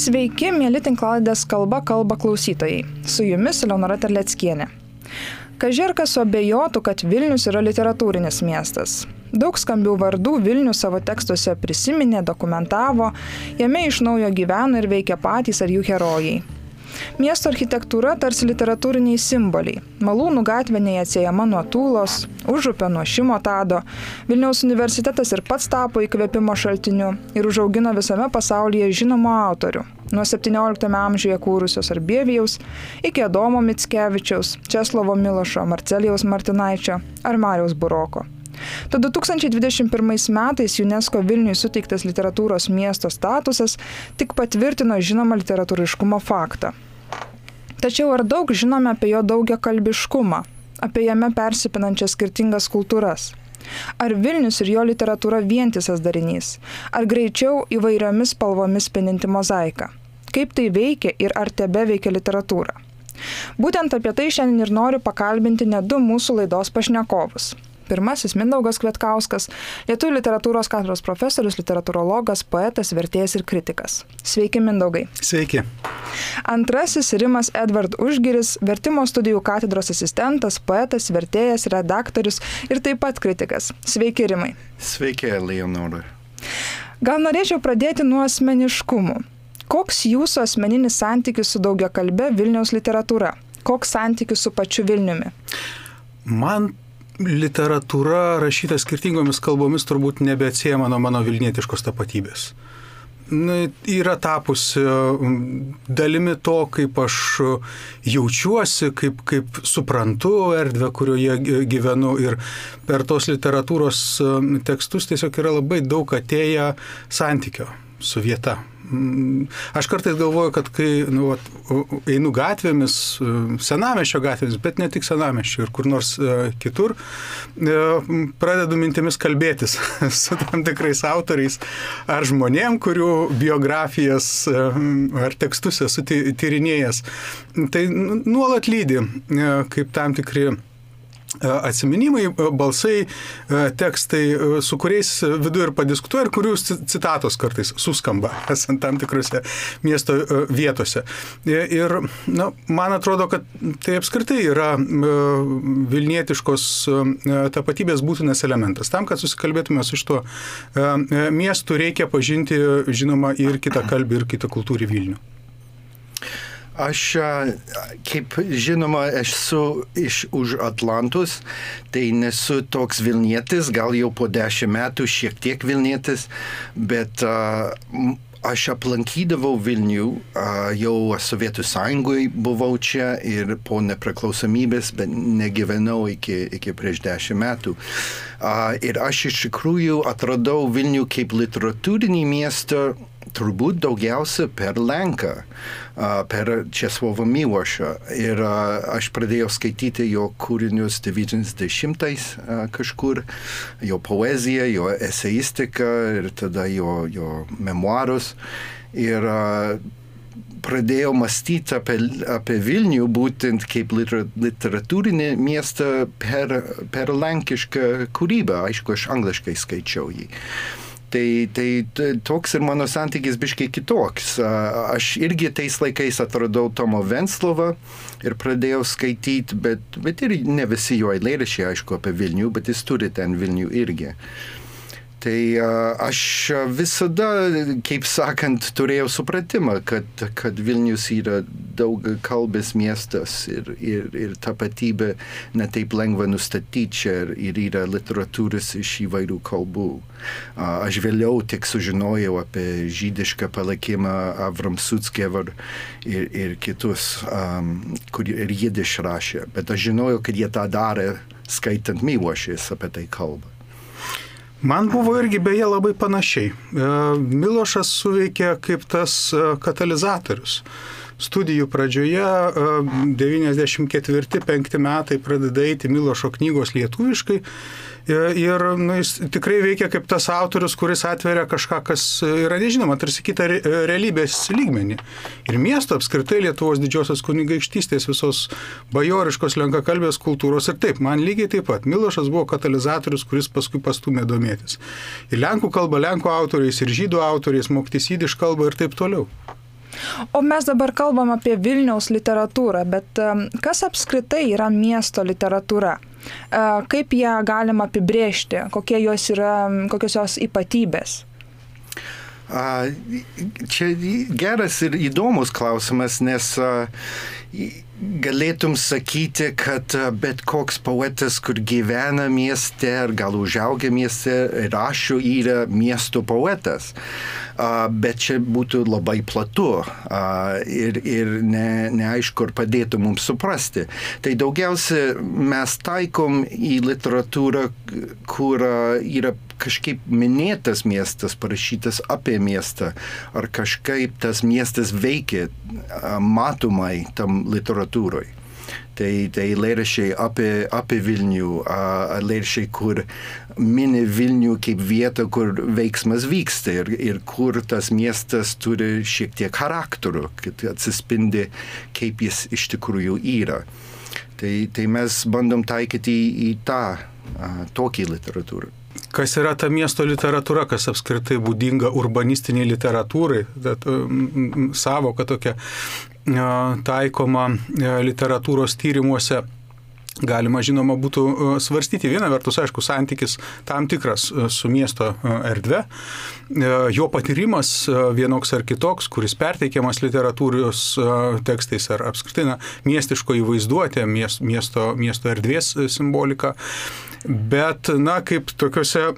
Sveiki, mėly tinklaladės kalba kalba klausytojai. Su jumis Leonora Terleckienė. Kažirka suabejotų, kad Vilnius yra literatūrinis miestas. Daug skambių vardų Vilnius savo tekstuose prisiminė, dokumentavo, jame iš naujo gyvena ir veikia patys ar jų herojai. Miesto architektūra tarsi literatūriniai simboliai. Malūnų gatvė neatsiejama nuo Tūlos, užupė nuo Šimotado, Vilniaus universitetas ir pats tapo įkvėpimo šaltiniu ir užaugino visame pasaulyje žinomų autorių. Nuo 17 amžiuje kūrusios Arbievijaus iki Adomo Mitskevičiaus, Česlovo Milošo, Marcelijaus Martinaičio ar Marijos Buroko. Tad 2021 metais UNESCO Vilniui suteiktas literatūros miesto statusas tik patvirtino žinomą literatūriškumo faktą. Tačiau ar daug žinome apie jo daugia kalbiškumą, apie jame persipinančias skirtingas kultūras? Ar Vilnius ir jo literatūra vientisas darinys? Ar greičiau įvairiomis spalvomis spininti mozaiką? Kaip tai veikia ir ar tebe veikia literatūra? Būtent apie tai šiandien ir noriu pakalbinti ne du mūsų laidos pašnekovus Pirmasis Mindaugas Kvietkauskas, lietuvių literatūros katedros profesorius, literatūrologas, poetas, vertėjas ir kritikas. Sveiki, Mindaugai. Sveiki. Antrasis Rimas Edvard Užgiris, vertimo studijų katedros asistentas, poetas, vertėjas, redaktorius ir taip pat kritikas. Sveiki, Rimai. Sveiki, Leonora. Gal norėčiau pradėti nuo asmeniškumų. Koks jūsų asmeninis santykis su daugia kalbė Vilniaus literatūra? Koks santykis su pačiu Vilniumi? Man literatūra rašyta skirtingomis kalbomis turbūt nebeatsiejama nuo mano vilnietiškos tapatybės. Na, yra tapusi dalimi to, kaip aš jaučiuosi, kaip, kaip suprantu erdvę, kurioje gyvenu ir per tos literatūros tekstus tiesiog yra labai daug atėję santykio su vieta. Mm, aš kartais galvoju, kad kai nu, vat, einu gatvėmis, senamešio gatvėmis, bet ne tik senamešio ir kur nors uh, kitur, uh, pradedu mintimis kalbėtis su tam tikrais autoriais ar žmonėm, kurių biografijas ar tekstus esu tyrinėjęs. Tai nuolat lydi kaip tam tikri atsiminimai, balsai, tekstai, su kuriais viduje ir padiskutuoja ir kurių citatos kartais suskamba, esant tam tikrose miesto vietose. Ir na, man atrodo, kad tai apskritai yra vilnietiškos tapatybės būtinas elementas. Tam, kad susikalbėtume su šituo miestu, reikia pažinti, žinoma, ir kitą kalbį, ir kitą kultūrį Vilnių. Aš, kaip žinoma, esu iš už Atlantus, tai nesu toks Vilnietis, gal jau po dešimt metų šiek tiek Vilnietis, bet uh, aš aplankydavau Vilnių, jau Sovietų sąjungoje buvau čia ir po nepriklausomybės, bet negyvenau iki, iki prieš dešimt metų. Ir aš iš tikrųjų atradau Vilnių kaip literatūrinį miestą turbūt daugiausia per Lenką, per Česlovą Milošą. Ir aš pradėjau skaityti jo kūrinius 90-ais kažkur, jo poeziją, jo eseistiką ir tada jo, jo memoarus. Ir pradėjau mąstyti apie, apie Vilnių būtent kaip literatūrinį miestą per, per lenkišką kūrybą. Aišku, aš angliškai skaičiau jį. Tai, tai toks ir mano santykis biškai kitoks. Aš irgi tais laikais atradau Tomo Venslovą ir pradėjau skaityti, bet, bet ir ne visi jo eilėrašiai, aišku, apie Vilnių, bet jis turi ten Vilnių irgi. Tai aš visada, kaip sakant, turėjau supratimą, kad, kad Vilnius yra daug kalbės miestas ir, ir, ir tapatybė netaip lengva nustatyti čia ir, yra literatūros iš įvairių kalbų. Aš vėliau tik sužinojau apie žydišką palikimą Avram Sutskevar ir, ir kitus, um, kurie ir jidiš rašė, bet aš žinojau, kad jie tą darė skaitant Milošės apie tai kalbą. Man buvo irgi beje labai panašiai. E, Milošas suveikė kaip tas e, katalizatorius. Studijų pradžioje 94-5 e, metai pradeda eiti Milošo knygos lietuviškai Ir nu, jis tikrai veikia kaip tas autorius, kuris atveria kažką, kas yra nežinoma, tarsi kitą realybės lygmenį. Ir miesto apskritai Lietuvos didžiosios kunigaikštystės visos bajoriškos lenkakalbės kultūros. Ir taip, man lygiai taip pat. Milošas buvo katalizatorius, kuris paskui pastumė domėtis. Ir lenkų kalba lenkų autoriais, ir žydų autoriais, mokytis įdiš kalbą ir taip toliau. O mes dabar kalbam apie Vilniaus literatūrą, bet kas apskritai yra miesto literatūra? Kaip ją galima apibrėžti, kokie jos yra, kokios jos ypatybės? Čia geras ir įdomus klausimas, nes galėtum sakyti, kad bet koks poetas, kur gyvena mieste ar gal užaugia mieste, rašo yra miesto poetas. Bet čia būtų labai platu ir, ir ne, neaišku, ar padėtų mums suprasti. Tai daugiausia mes taikom į literatūrą, kur yra kažkaip minėtas miestas, parašytas apie miestą, ar kažkaip tas miestas veikia matomai tam literatūroje. Tai, tai eilėrašiai apie, apie Vilnių, eilėrašiai, kur mini Vilnių kaip vietą, kur veiksmas vyksta ir, ir kur tas miestas turi šiek tiek charakterio, kad atsispindi, kaip jis iš tikrųjų yra. Tai, tai mes bandom taikyti į, į tą, a, tokį literatūrą. Kas yra ta miesto literatūra, kas apskritai būdinga urbanistiniai literatūrai, savoka tokia taikoma literatūros tyrimuose galima žinoma būtų svarstyti. Viena vertus, aišku, santykis tam tikras su miesto erdve, jo patyrimas vienoks ar kitoks, kuris perteikiamas literatūros tekstais ar apskritai na, miestiško įvaizduotė, miesto, miesto erdvės simbolika. Bet, na, kaip tokiuose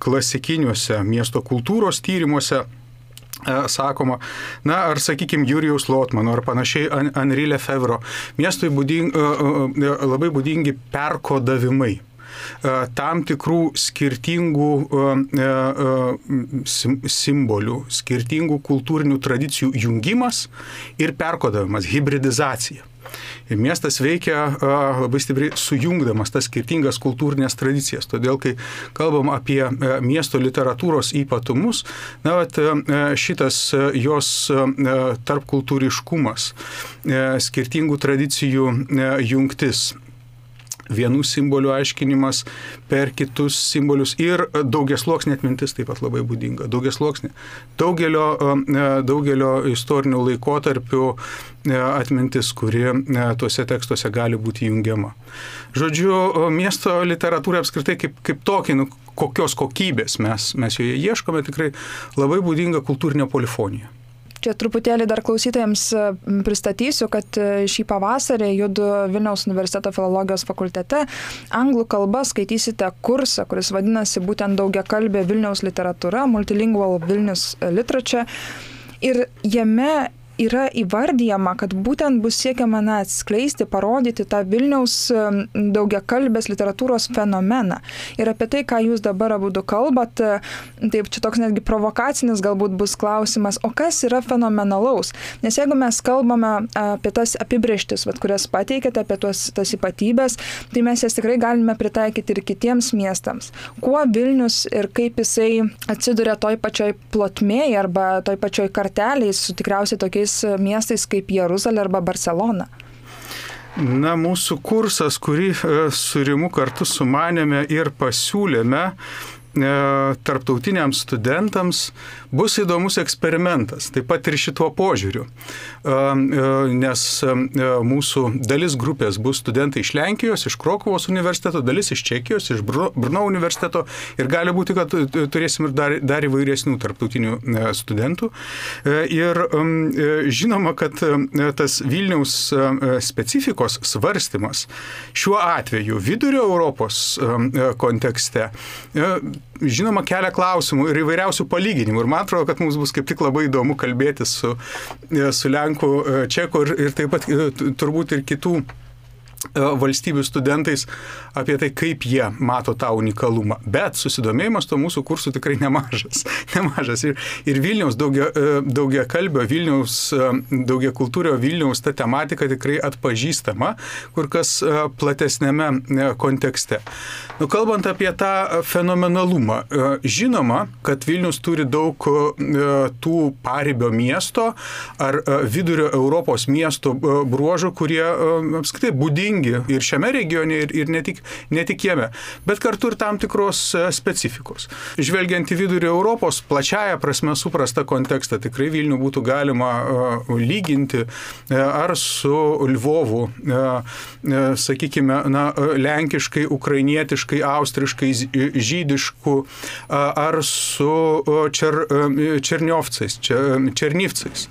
klasikiniuose miesto kultūros tyrimuose, E, sakoma, na, ar sakykime, Jurijaus Lotmano ar panašiai Henri Lefevro, miestui būding, e, e, labai būdingi perkodavimai tam tikrų skirtingų simbolių, skirtingų kultūrinių tradicijų jungimas ir perkodavimas, hybridizacija. Ir miestas veikia labai stipriai sujungdamas tas skirtingas kultūrinės tradicijas. Todėl, kai kalbam apie miesto literatūros ypatumus, na, vat, šitas jos tarpkultūriškumas, skirtingų tradicijų jungtis vienų simbolių aiškinimas per kitus simbolius ir daugiasluoksnė atmintis taip pat labai būdinga. Daugiasluoksnė. Daugelio, e, daugelio istorinių laikotarpių e, atmintis, kuri e, tuose tekstuose gali būti jungiama. Žodžiu, miesto literatūra apskritai kaip, kaip tokį, nu, kokios kokybės mes, mes joje ieškome, tikrai labai būdinga kultūrinė polifonija. Čia truputėlį dar klausytojams e, pristatysiu, kad e, šį pavasarį judu Vilniaus universiteto filologijos fakultete anglų kalba skaitysite kursą, kuris vadinasi būtent daugia kalbė Vilniaus literatūra, multilingual Vilnius literature. Ir jame yra įvardyjama, kad būtent bus siekiama na, atskleisti, parodyti tą Vilniaus daugiakalbės literatūros fenomeną. Ir apie tai, ką jūs dabar abu du kalbat, taip čia toks netgi provokacinis galbūt bus klausimas, o kas yra fenomenalaus? Nes jeigu mes kalbame apie tas apibrieštis, vat, kurias pateikėte, apie tuos, tas ypatybės, tai mes jas tikrai galime pritaikyti ir kitiems miestams. Kuo Vilnius ir kaip jisai atsiduria toj pačioj plotmėje arba toj pačioj karteliai su tikriausiai tokiais tokiais miestais kaip Jeruzalė arba Barcelona? Na, mūsų kursas, kurį e, su Rimu kartu sumanėme ir pasiūlėme, E, tarptautiniams studentams bus įdomus eksperimentas, taip pat ir šituo požiūriu. E, e, nes mūsų dalis grupės bus studentai iš Lenkijos, iš Krokovos universiteto, dalis iš Čekijos, iš Brno universiteto ir gali būti, kad turėsim ir dar, dar įvairesnių tarptautinių studentų. Ir žinoma, kad tas Vilniaus specifikos svarstymas šiuo atveju vidurio Europos kontekste žinoma, kelia klausimų ir įvairiausių palyginimų. Ir man atrodo, kad mums bus kaip tik labai įdomu kalbėti su, su Lenku, e, Čeku ir, ir taip pat e, turbūt ir kitų E, valstybių studentais apie tai, kaip jie mato tą unikalumą. Bet susidomėjimas to mūsų kursų tikrai nemažas. nemažas. Ir, ir Vilniaus daugia, e, daugia kalbio, Vilniaus e, daugia kultūrio Vilniaus ta tematika tikrai atpažįstama kur kas platesnėme kontekste. Nu, kalbant apie tą fenomenalumą, žinoma, kad Vilnius turi daug tų paribio miesto ar vidurio Europos miesto bruožų, kurie apskritai būdingi būdingi ir šiame regione, ir, ir ne, tik, ne tik jame, bet kartu ir tam tikros e, specifikos. Žvelgiant į vidurio Europos plačiaja prasme suprastą kontekstą, tikrai Vilnių būtų galima uh, lyginti uh, ar su Lvovu, sakykime, na, lenkiškai, ukrainietiškai, austriškai, žydišku, ar su čer, černiovcais, černivcais,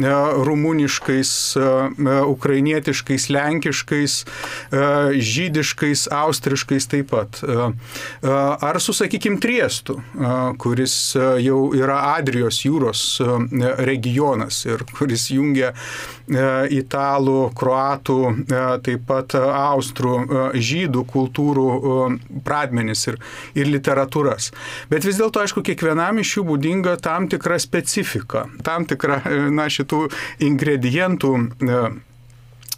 rumuniškais, ukrainietiškais, lenkiškais, žydiškais, austriškais taip pat. Ar su, sakykime, Triestu, kuris jau yra Adrijos jūros regionas ir kuris jungia italų, kroatų, taip pat austrų, žydų kultūrų pradmenis ir, ir literatūras. Bet vis dėlto, aišku, kiekvienam iš jų būdinga tam tikra specifika, tam tikra, na, šitų ingredientų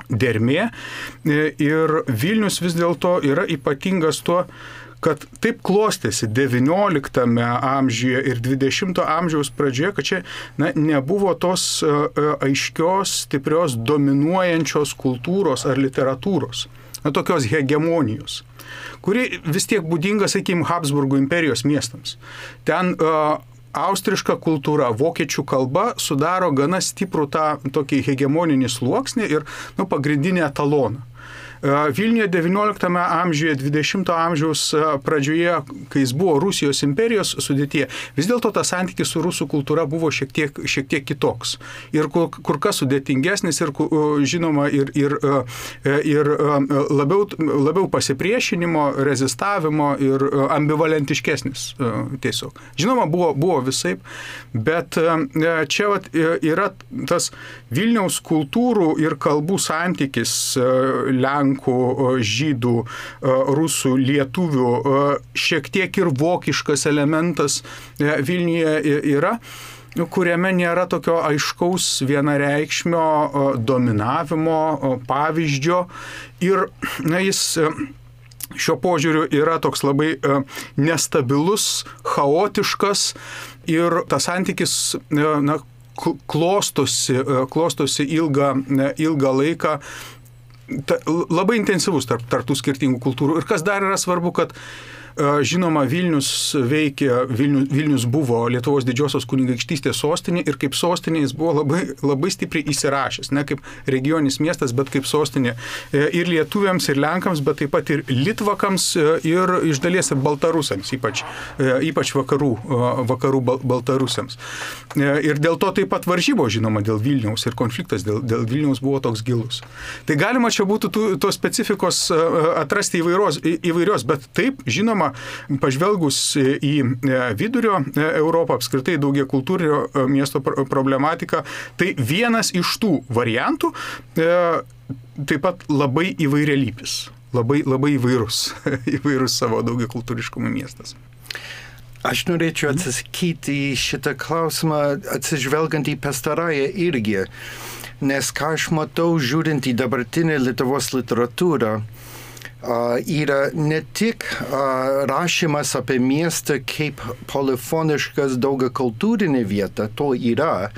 dermė. Ir Vilnius vis dėlto yra ypatingas tuo, kad taip klostėsi XIX amžiuje ir XX amžiaus pradžioje, kad čia na, nebuvo tos aiškios, stiprios, dominuojančios kultūros ar literatūros, na, tokios hegemonijos kuri vis tiek būdinga, sakykime, Habsburgų imperijos miestams. Ten uh, austriška kultūra, vokiečių kalba sudaro gana stiprų tą tokį hegemoninį sluoksnį ir nu, pagrindinį etaloną. Vilniuje XIX amžiuje, XX amžiaus pradžioje, kai jis buvo Rusijos imperijos sudėtie, vis dėlto tas santykis su rusų kultūra buvo šiek tiek, šiek tiek kitoks. Ir kur, kur kas sudėtingesnis ir, žinoma, ir, ir, ir labiau, labiau pasipriešinimo, rezistavimo ir ambivalentiškesnis tiesiog. Žinoma, buvo, buvo visai, bet čia vat, yra tas Vilniaus kultūrų ir kalbų santykis Lenkų lenkų, žydų, rusų, lietuvių, šiek tiek ir vokiškas elementas e, Vilniuje yra kuriame nėra tokio aiškaus vienareikšmio dominavimo pavyzdžio. Ir na, jis e, šio požiūriu yra toks labai e, nestabilus, chaotiškas ir tas santykis na, klostosi, klostosi ilgą, ilgą laiką ta, labai intensyvus tarp, tarp tų skirtingų kultūrų. Ir kas dar yra svarbu, kad Žinoma, Vilnius veikė, Vilnius, Vilnius buvo Lietuvos didžiosios kunigaikštystės sostinė ir kaip sostinė jis buvo labai, labai stipriai įsirašęs, ne kaip regioninis miestas, bet kaip sostinė e, ir lietuviams, ir lenkams, bet taip pat ir litvakams, e, ir iš dalies ir baltarusams, ypač, e, ypač vakarų, vakarų baltarusiams. Ir dėl to taip pat varžybo, žinoma, dėl Vilniaus ir konfliktas dėl, dėl Vilniaus buvo toks gilus. Tai galima čia būtų tų, tos specifikos atrasti įvairios, įvairios, bet taip, žinoma, žinoma, pažvelgus į e, vidurio e, Europą, apskritai daugia kultūrinio e, miesto problematiką, tai vienas iš tų variantų taip pat labai įvairialypis, labai, labai įvairus, įvairus savo daugia kultūriškumo miestas. Aš norėčiau atsakyti į šitą klausimą atsižvelgiant į pastarąją irgi, nes ką aš matau žiūrint į dabartinę Lietuvos literatūrą, yra ne tik rašymas apie miestą kaip polifoniškas daugiakultūrinė vieta, to yra,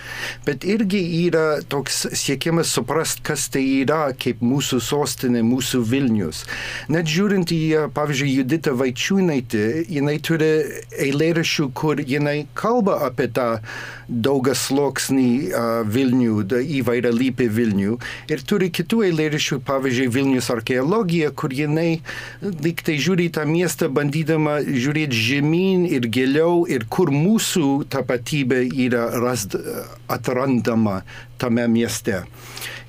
bet irgi yra toks siekiamas suprast, kas tai yra kaip mūsų sostinė, mūsų Vilnius. Net žiūrint į, pavyzdžiui, Juditą Vaičiūnaitį, jinai turi eilėraščių, kur jinai kalba apie tą daugiasloksnį Vilnių, įvairialypį Vilnių. Ir turi kitų eilėraščių, pavyzdžiui, Vilnius archeologija, kur jinai jinai lyg tai žiūri tą miestą, bandydama žiūrėti žemyn ir giliau ir kur mūsų tapatybė yra rast, atrandama tame mieste.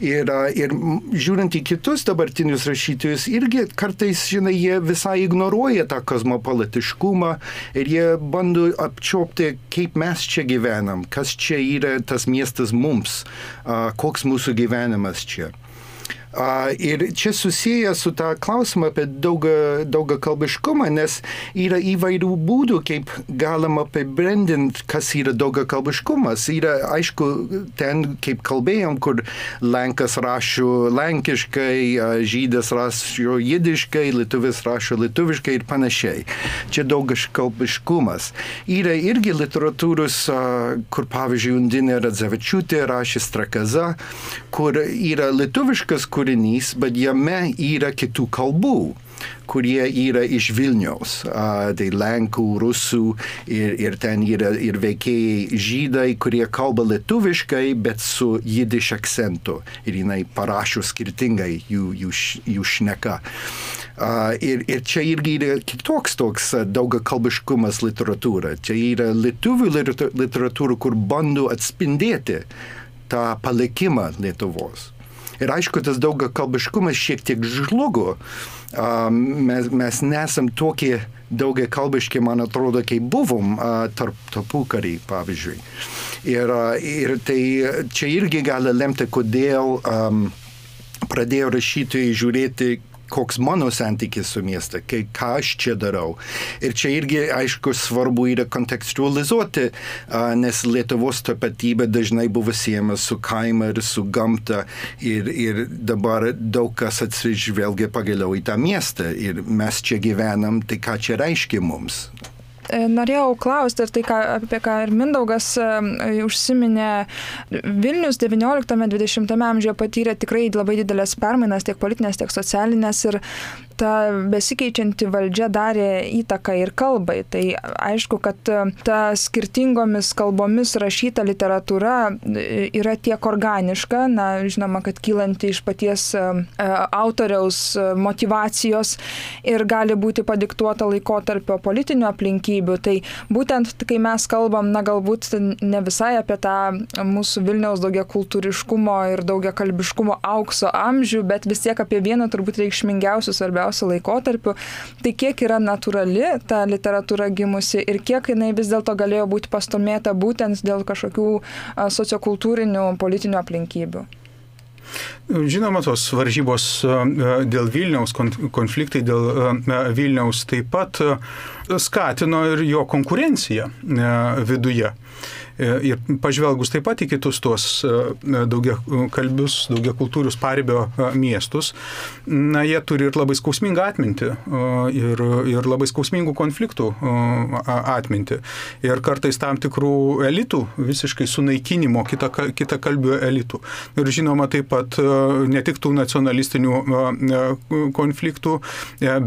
Ir, ir žiūrint į kitus dabartinius rašytojus, irgi kartais, žinai, jie visai ignoruoja tą kosmopolitiškumą ir jie bando apčiopti, kaip mes čia gyvenam, kas čia yra tas miestas mums, koks mūsų gyvenimas čia. Ir čia susiję su tą klausimą apie daugia, daugia kalbiškumą, nes yra įvairių būdų, kaip galima apibrendinti, kas yra daugia kalbiškumas. Yra, aišku, ten, kaip kalbėjom, kur Lenkas rašo lenkiškai, žydas rašo jidiškai, lietuvis rašo lietuviškai ir panašiai. Čia daugia kalbiškumas. Yra irgi literatūros, kur pavyzdžiui, Undinė Radzevičiūtė rašė Strakaza, kur yra lietuviškas, kur turinys, bet jame yra kitų kalbų kurie yra iš Vilniaus. A, tai Lenkų, Rusų ir, ir ten yra ir veikėjai žydai, kurie kalba lietuviškai, bet su jidiš akcentu. Ir jinai parašo skirtingai jų, jų, jų šneka. Uh, ir, ir čia irgi yra kitoks toks daugiakalbiškumas literatūra. Čia yra lietuvių literatūra, kur bando atspindėti tą palikimą Lietuvos. Ir aišku, tas daugiakalbiškumas šiek tiek žlugo. Mes, mes nesam tokie daugiakalbiški, man atrodo, kai buvom tarp tarpukarį, pavyzdžiui. Ir, ir tai čia irgi gali lemti, kodėl um, pradėjo rašytojai žiūrėti koks mano santykis su miestu, kai, ką aš čia darau. Ir čia irgi, aišku, svarbu yra kontekstualizuoti, nes Lietuvos tapatybė dažnai buvo siejama su kaima ir su gamta ir, ir dabar daug kas atsižvelgia pagaliau į tą miestą ir mes čia gyvenam, tai ką čia reiškia mums. E, norėjau klausti, ir tai, ką, apie ką ir Mindaugas e, užsiminė, Vilnius XIX-XX amžiuje patyrė tikrai labai didelės permainas, tiek politinės, tiek socialinės, ir ta besikeičianti valdžia darė įtaką ir kalbai. Tai aišku, kad e, ta skirtingomis kalbomis rašyta literatūra e, yra tiek organiška, na, žinoma, kad kylanti iš paties e, autoriaus motivacijos ir gali būti padiktuota laikotarpio politinių aplinkybių. Tai būtent, kai mes kalbam, na, galbūt ne visai apie tą mūsų Vilniaus daugia kultūriškumo ir daugia kalbiškumo aukso amžių, bet vis tiek apie vieną turbūt reikšmingiausių, svarbiausių svarbiausių laikotarpių, tai kiek yra natūrali ta literatūra gimusi ir kiek jinai vis dėlto galėjo būti pastumėta būtent dėl kažkokių sociokultūrinių politinių aplinkybių. Žinoma, tos varžybos dėl Vilniaus, konfliktai dėl Vilniaus taip pat skatino ir jo konkurenciją viduje. E, ir pažvelgus taip pat į kitus tuos e, daugia kalbius, daugia kultūrius paribio e, miestus, na, jie turi ir labai skausmingą atmintį ir, ir labai skausmingų konfliktų atmintį. Ir kartais tam tikrų elitų visiškai sunaikinimo kita, kita kalbių elitų. Ir žinoma taip pat ne tik tų nacionalistinių konfliktų,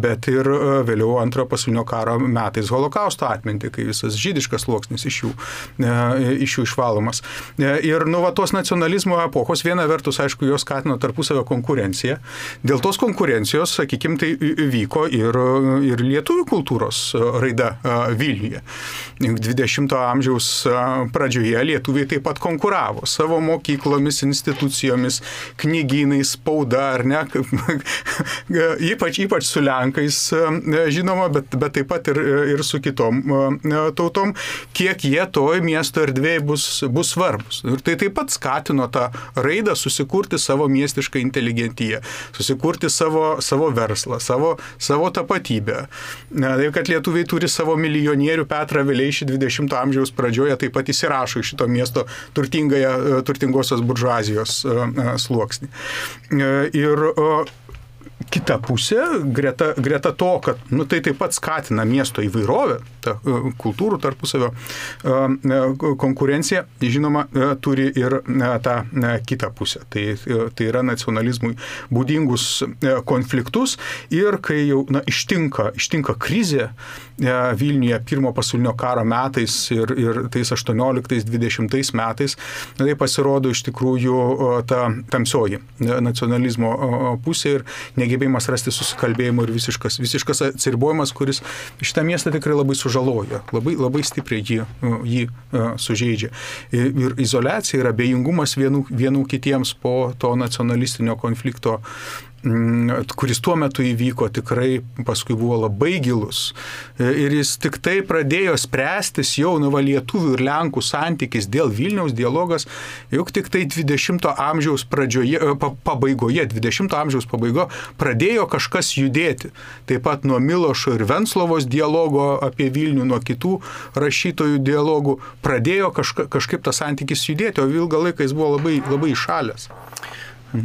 bet ir vėliau antrojo pasaulinio karo metais holokausto atmintį, kai visas žydiškas sluoksnis iš jų iš jų išvalomas. E, ir nu, va, tos nacionalizmo epochos viena vertus, aišku, jos skatino tarpusavio konkurenciją. Dėl tos konkurencijos, sakykime, tai vyko ir, ir lietuvių kultūros raida Vilniuje. 20-ojo amžiaus pradžioje lietuviai taip pat konkuravo savo mokyklomis, institucijomis, knygynais, spauda, ar ne, ypač, ypač su Lenkais, žinoma, bet, bet taip pat ir, ir su kitom tautom, kiek jie toj miesto erdvėje bus, bus svarbus. Ir tai taip pat skatino tą raidą susikurti savo miestišką inteligentiją, susikurti savo, savo verslą, savo, savo tapatybę. Taip, kad lietuviai turi savo milijonierių Petrą Vileišį 20-ojo amžiaus pradžioje taip pat įsirašo į šito miesto turtingosios buržuazijos e, e, sluoksnį. E, ir kita pusė, greta, greta to, kad nu, tai taip pat skatina miesto įvairovę, ta e, kultūrų tarpusavio e, e, konkurencija, žinoma, turi ir tą kitą pusę. Tai, tai yra nacionalizmui būdingus konfliktus ir kai jau na, ištinka, ištinka krizė Vilniuje pirmo pasaulinio karo metais ir, ir tais 18-20 metais, tai pasirodo iš tikrųjų ta tamsioji nacionalizmo pusė ir negebėjimas rasti susikalbėjimo ir visiškas, visiškas atsiribojimas, kuris šitą miestą tikrai labai sužaloja sužaloja, labai, labai stipriai jį, jį sužeidžia. Ir izolacija ir abejingumas vienų, vienų kitiems po to nacionalistinio konflikto Mm, kuris tuo metu įvyko, tikrai paskui buvo labai gilus. E, ir jis tik tai pradėjo spręstis jau nuo lietuvių ir lenkų santykis dėl Vilniaus dialogas, juk tik tai 20-ojo amžiaus pradžioje, e, pabaigoje, 20-ojo amžiaus pabaigoje pradėjo kažkas judėti. Taip pat nuo Milošo ir Venslovos dialogo apie Vilnių, nuo kitų rašytojų dialogų pradėjo kažka, kažkaip tas santykis judėti, o ilgą laiką jis buvo labai, labai išalęs.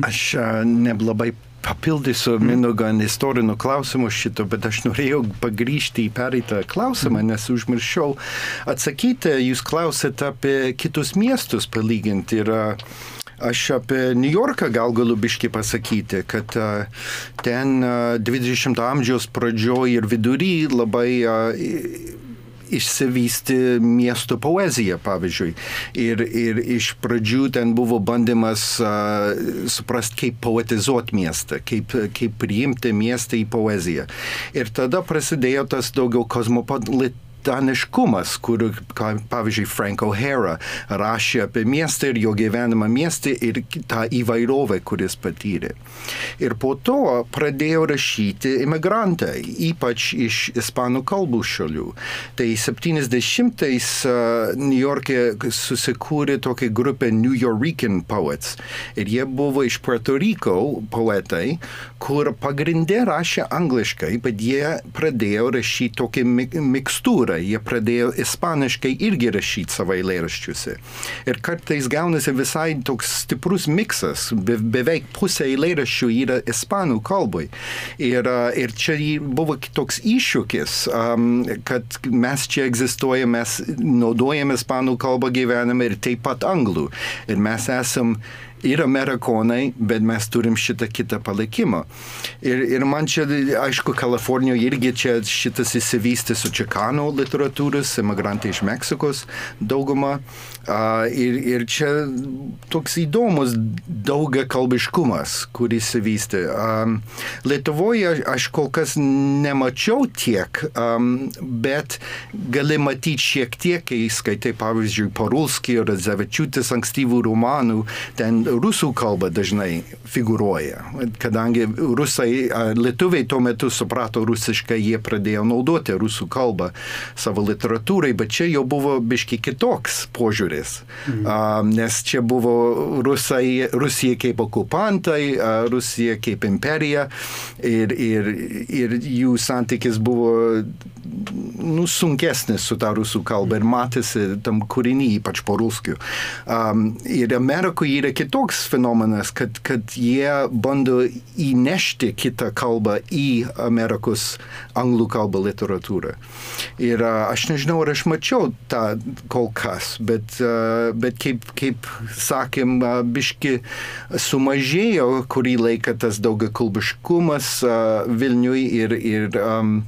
Aš neblabai papildysiu Mindaugą istorinių klausimų šito, bet aš norėjau pagrįžti į pereitą klausimą, mhm. nes užmiršau atsakyti, jūs klausėte apie kitus miestus palyginti. Ir Aš apie New Yorką gal galiu biški pasakyti, kad ten uh, 20 amžiaus pradžioje ir vidury labai išsivysti miesto poezija, pavyzdžiui. Ir, ir iš pradžių ten buvo bandymas uh, suprasti, kaip poetizuoti miestą, kaip, kaip priimti miestą į poeziją. Ir tada prasidėjo tas daugiau kosmopolitinis spontaniškumas, kur, pavyzdžiui, Frank O'Hara rašė apie miestą ir jo gyvenimą miestą ir tą įvairovę, kuris patyrė. Ir po to pradėjo rašyti imigrantai, ypač iš ispanų kalbų šalių. Tai 70-ais uh, New York'e susikūrė tokia grupė New Yorkian Poets. Ir jie buvo iš Puerto Rico poetai, kur pagrindė rašė angliškai, bet jie pradėjo rašyti tokią mikstūrą kultūrą, jie pradėjo ispaniškai irgi rašyti savo eilėraščiuose. Ir kartais gaunasi visai toks stiprus miksas, be, beveik pusė eilėraščių yra ispanų kalbai. Ir, ir čia buvo toks iššūkis, um, kad mes čia egzistuojame, mes naudojame ispanų kalbą gyvenime ir taip pat anglų. Ir mes esam ir amerikonai, bet mes turim šitą kitą palaikymą. Ir, ir man čia, aišku, Kalifornijoje irgi čia šitas įsivystė su čekano literatūros, emigrantai iš Meksikos dauguma. Uh, ir, ir čia toks įdomus daugia kalbiškumas, kuris įsivystė. Um, Lietuvoje aš kol kas nemačiau tiek, um, bet gali matyti šiek tiek, kai skaitai, pavyzdžiui, Parulskį ir Zavečiūtis ankstyvų romanų, ten rusų kalba dažnai figuruoja. Kadangi rusai, lietuviai tuo metu suprato rusiškai, jie pradėjo naudoti rusų kalbą savo literatūrai, bet čia jau buvo biški kitoks požiūris. Mhm. Nes čia buvo rusai, Rusija kaip okupantai, Rusija kaip imperija ir, ir, ir jų santykis buvo nu, sunkesnis su ta rusų kalba ir matėsi tam kūrinį, ypač po ruskių. Um, ir Amerikoje yra kitoks fenomenas, kad, kad jie bando įnešti kitą kalbą į Amerikos anglų kalbą literatūrą. Ir uh, aš nežinau, ar aš mačiau tą kol kas, bet, uh, bet kaip, kaip sakėm, uh, biški sumažėjo kurį laiką tas daugiakalbiškumas uh, Vilniui ir, ir um,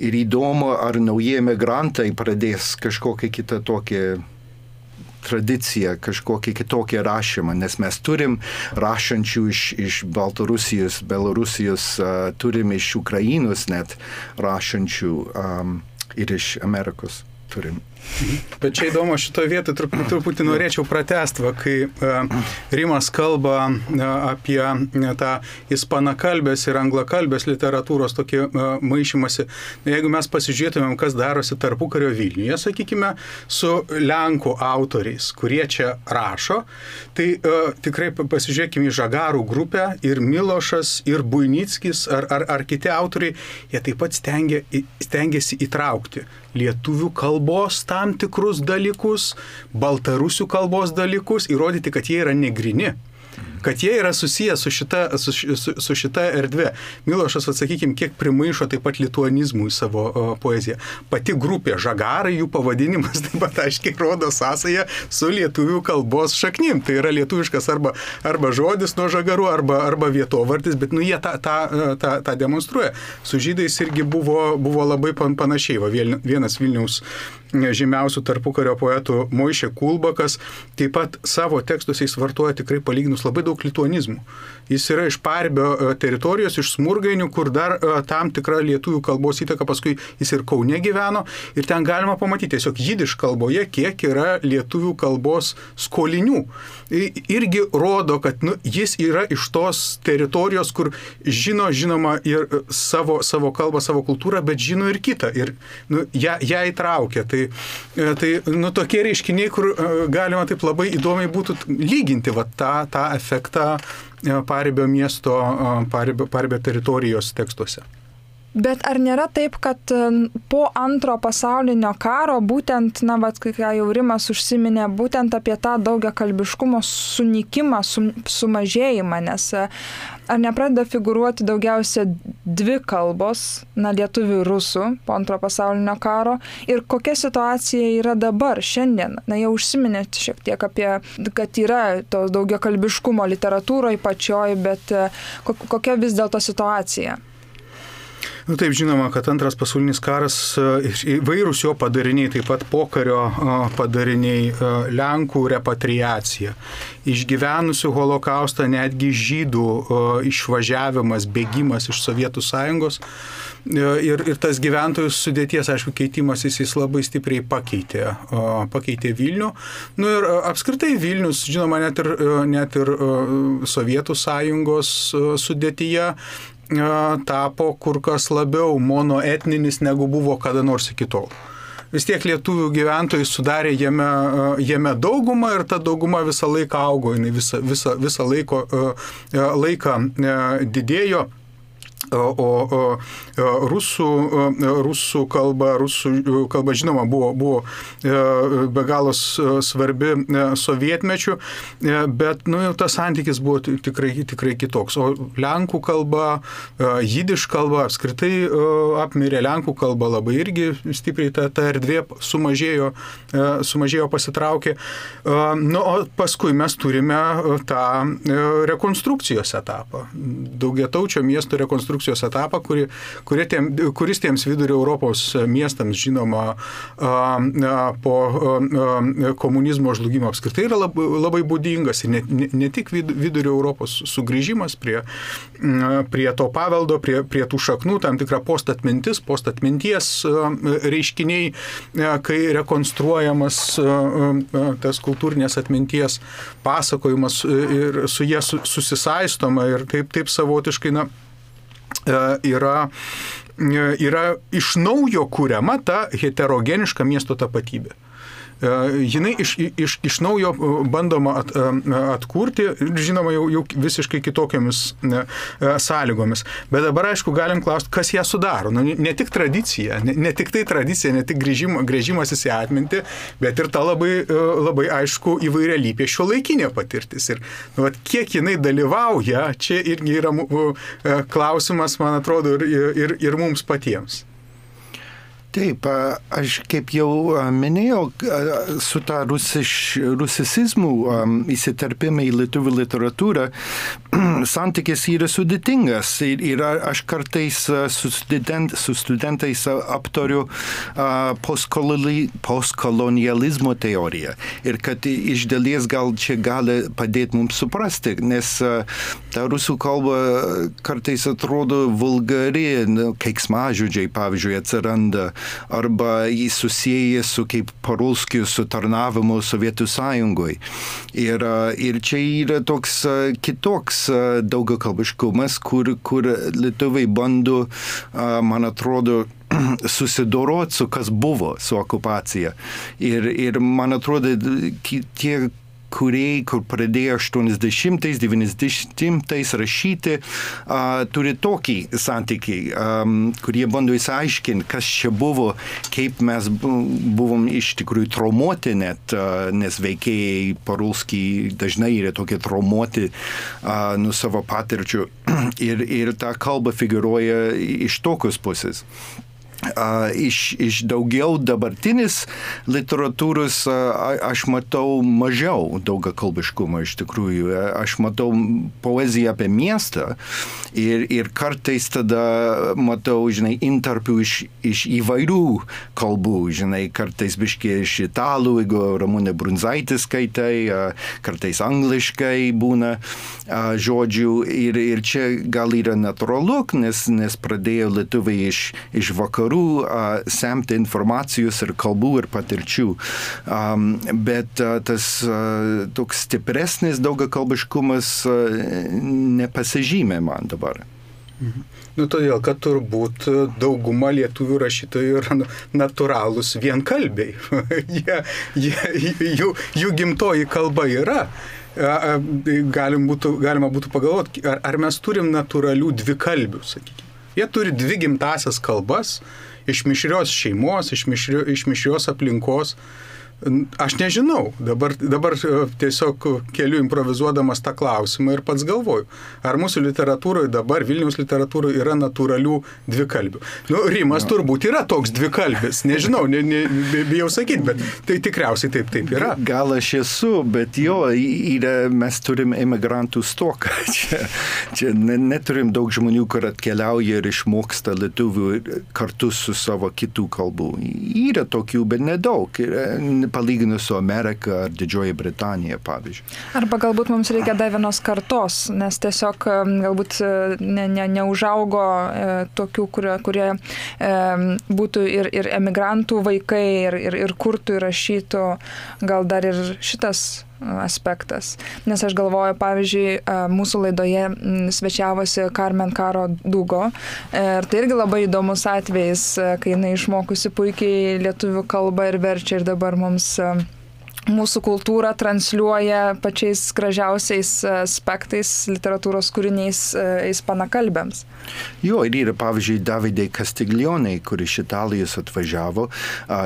ir įdomu, ar nauji emigrantai pradės kažkokią kitą tokią tradiciją, kažkokį kitokį rašymą, nes mes turim rašančių iš, iš Baltarusijos, Belarusijos, uh, turim iš Ukrainos net rašančių um, ir iš Amerikos turim. Bet čia įdomu, šitoje vietoje truputį, truputį norėčiau pratesti, kai uh, Rimas kalba uh, apie uh, tą ispanakalbės ir anglakalbės literatūros tokį maišymasi. Jeigu mes pasižiūrėtumėm, kas darosi tarpukario Vilniuje, sakykime, su Lenkų autoriais, kurie čia rašo, tai tikrai pasižiūrėkime į Žagarų grupę ir Milošas, ir Buinickis, ar, ar, ar kiti autoriai, jie taip pat stengia, stengiasi įtraukti lietuvių kalbos tam tikrus dalykus, baltarusių kalbos dalykus, įrodyti, kad jie yra negrini kad jie yra susiję su šita, su, su, su šita erdvė. Milošas, atsakykime, kiek primaišo taip pat lituanizmų į savo o, poeziją. Pati grupė Žagarai, jų pavadinimas taip pat aiškiai rodo sąsąją su lietuvių kalbos šaknim. Tai yra lietuviškas arba, arba žodis nuo žagarų, arba, arba vietovardis, bet nu, jie tą, tą, tą, tą demonstruoja. Su žydais irgi buvo, buvo labai panašiai. Va, vienas Vilniaus žymiausių tarpukario poetų Moišė Kulbakas taip pat savo tekstuose jis vartoja tikrai palyginus labai daug lituanizmų. Jis yra iš Parbio e, teritorijos, iš Smurgainių, kur dar e, tam tikra lietuvių kalbos įtaka, paskui jis ir Kaune gyveno ir ten galima pamatyti tiesiog jidiš kalboje, kiek yra lietuvių kalbos skolinių. Irgi rodo, kad nu, jis yra iš tos teritorijos, kur žino, žinoma, ir e, savo, savo kalbą, savo kultūrą, bet žino ir kitą ir nu, ją, ją įtraukia. Tai, tai nu, tokie reiškiniai, kur galima taip labai įdomiai būtų lyginti va, tą, tą efektą E, Paribio miesto, e, Paribio, Paribio teritorijos tekstuose. Bet ar nėra taip, kad e, po antro pasaulinio karo būtent, na, vad, kai jau Rimas užsiminė, būtent apie tą daugia kalbiškumo sunikimą, sum, sumažėjimą, nes ar nepradeda figuruoti daugiausia dvi kalbos, na, lietuvių ir rusų po antro pasaulinio karo ir kokia situacija yra dabar, šiandien. Na, jau užsiminėt šiek tiek apie, kad yra to daugio kalbiškumo literatūroje pačioj, bet e, kokia vis dėlto situacija? Nu, taip žinoma, kad antras pasaulinis karas, e, įvairūs jo padariniai, taip pat pokario e, padariniai, e, Lenkų repatriacija, išgyvenusių holokaustą netgi žydų išvažiavimas, bėgimas iš Sovietų sąjungos ir, ir tas gyventojų sudėties, aišku, keitimas jis labai stipriai pakeitė, pakeitė Vilnių. Nu, ir apskritai Vilnius, žinoma, net ir, net ir Sovietų sąjungos sudėtyje tapo kur kas labiau monoetninis negu buvo kada nors iki tol. Vis tiek lietuvių gyventojai sudarė jame, jame daugumą ir ta dauguma visą laiką augo, jinai visą, visą, visą laiko, laiką didėjo. O, o, o rusų, rusų kalba, rusų kalba žinoma buvo, buvo e, be galo svarbi e, sovietmečių, e, bet nu, tas santykis buvo tikrai, tikrai kitoks. O lenkų kalba, jidiš kalba apskritai apmirė, lenkų kalba labai irgi stipriai ta, ta erdvė sumažėjo, sumažėjo pasitraukė. Nu, o paskui mes turime tą rekonstrukcijos etapą, daugiataučio miesto rekonstrukcijos rekonstrukcijos etapą, kuri, kuri tiem, kuris tiems vidurio Europos miestams žinoma po komunizmo žlugimo apskritai yra labai, labai būdingas ir ne, ne, ne tik vidurio Europos sugrįžimas prie, prie to paveldo, prie, prie tų šaknų, tam tikra postatmintis, postatminties reiškiniai, kai rekonstruojamas tas kultūrinės atminties pasakojimas ir su jie susisaistoma ir taip, taip savotiškai, na, E, yra, e, yra iš naujo kūriama ta heterogeniška miesto tapatybė. E, jinai iš, iš, iš naujo e, bandoma at, e, atkurti, žinoma, jau, jau visiškai kitokiamis sąlygomis. Bet dabar, aišku, galim klausti, kas ją sudaro. Nu, ne tik tradicija, ne, ne tik tai tradicija, ne tik grįžimo, grįžimas į atmintį, bet ir ta labai, labai aišku įvairialypė šio laikinė patirtis. Ir nu, vat, kiek jinai dalyvauja, čia irgi yra klausimas, man atrodo, ir, ir, ir mums patiems. Taip, aš kaip jau minėjau, su ta rusiš, rusicizmu įsiterpimai į lietuvių literatūrą, santykis yra sudėtingas. Ir, ir aš kartais su, student, su studentais aptariu postkolonializmo teoriją. Ir kad iš dalies gal čia gali padėti mums suprasti, nes ta rusų kalba kartais atrodo vulgari, nu, keiksmažodžiai, pavyzdžiui, atsiranda arba jį susijęs su kaip Parulskiu su tarnavimu Sovietų sąjungoje. Ir, ir čia yra toks kitoks daugiakalbiškumas, kur, kur lietuviai bando, man atrodo, susidoroti su kas buvo su okupacija. Ir, ir man atrodo, tie kuriai, kur pradėjo 80-90 rašyti, uh, turi tokį santykį, um, kurie bando įsiaiškinti, kas čia buvo, kaip mes buvom iš tikrųjų traumuoti net, uh, nes veikėjai Parulskiai dažnai yra tokie traumuoti uh, nuo savo patirčių. Ir, ir ta kalba figuruoja iš tokios pusės iš, iš daugiau dabartinis literatūros aš matau mažiau daugiakalbiškumo iš tikrųjų. Aš matau poeziją apie miestą ir, ir kartais tada matau, žinai, interpių iš, iš įvairių kalbų, žinai, kartais biškiai iš italų, jeigu Ramūnė Brunzaitis skaitai, kartais angliškai būna žodžių ir, ir čia gal yra natūralu, nes, nes pradėjo lietuviai iš, iš vakarų vakarų semti informacijos ir kalbų ir patirčių. Bet tas toks stipresnis daugiakalbiškumas nepasižymė man dabar. Mhm. Nu, todėl, kad turbūt dauguma lietuvių rašytojų yra natūralūs vienkalbiai. jie, jie, jų, jų gimtoji kalba yra. Galim būtų, galima būtų pagalvoti, ar, ar mes turim natūralių dvikalbių, sakykime. Jie turi dvi gimtasias kalbas, iš mišrios šeimos, iš, mišrio, iš mišrios aplinkos. Aš nežinau, dabar, dabar e, tiesiog keliu improvizuodamas tą klausimą ir pats galvoju, ar mūsų literatūroje dabar, Vilniaus literatūroje yra natūralių dvikalbių. Nu, Rimas no. turbūt yra toks dvikalbis, nežinau, ne, ne, bijau sakyti, bet tai tikriausiai taip, taip yra. Gal aš esu, bet jo, yra, mes turim emigrantų stoką. Čia, čia neturim daug žmonių, kur atkeliauja ir išmoksta lietuvių kartu su savo kitų kalbų. Yra tokių, bet nedaug. Yra, palyginus su Amerika ar Didžioji Britanija, pavyzdžiui. Arba galbūt mums reikia dar vienos kartos, nes tiesiog galbūt e, ne, ne, neužaugo e, tokių, kurie, kurie e, būtų ir, ir emigrantų vaikai, ir, ir, ir kurtų, ir rašytų, gal dar ir šitas aspektas. Nes aš galvoju, pavyzdžiui, mūsų laidoje svečiavosi Carmen Karo Dugo ir tai irgi labai įdomus atvejis, kai jinai išmokusi puikiai lietuvių kalbą ir verčia ir dabar mums e, mūsų kultūrą transliuoja pačiais gražiausiais aspektais literatūros kūriniais ispanakalbėms. Jo, ir yra pavyzdžiui Davidai Castiglione, kuris iš Italijos atvažiavo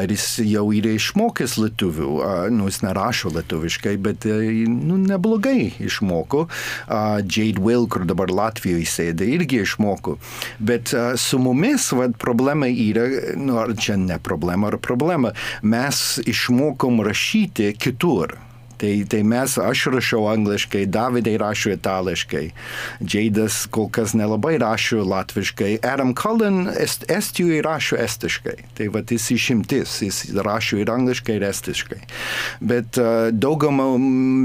ir jis jau yra išmokęs lietuvių, nu jis nerašo lietuviškai, bet nu, neblogai išmoko. Jade Will, kur dabar Latvijoje sėdė, irgi išmoko. Bet su mumis vad, problema yra, nu ar čia ne problema, ar problema, mes išmokom rašyti kitur. Tai, tai mes, aš rašau angliškai, Davidai rašo itališkai, Džeidas kol kas nelabai rašo latviškai, Adam Cullen est, Estijoje rašo estiškai. Tai va jis išimtis, jis rašo ir angliškai, ir estiškai. Bet uh, daugama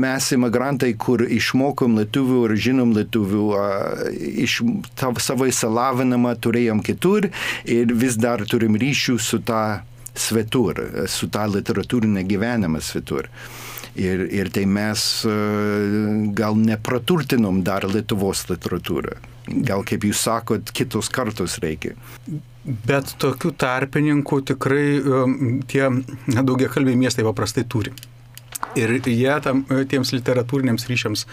mes imigrantai, kur išmokom lietuvių ir žinom lietuvių, uh, iš tav, savo įsilavinimą turėjom kitur ir vis dar turim ryšių su tą svetur, su tą literatūrinę gyvenimą svetur. Ir, ir tai mes e, gal nepraturtinom dar Lietuvos literatūrą. Gal, kaip jūs sakot, kitos kartos reikia. Bet tokių tarpininkų tikrai e, tie daugiakalbiai miestai paprastai turi. Ir jie tam, tiems literatūriniams ryšiams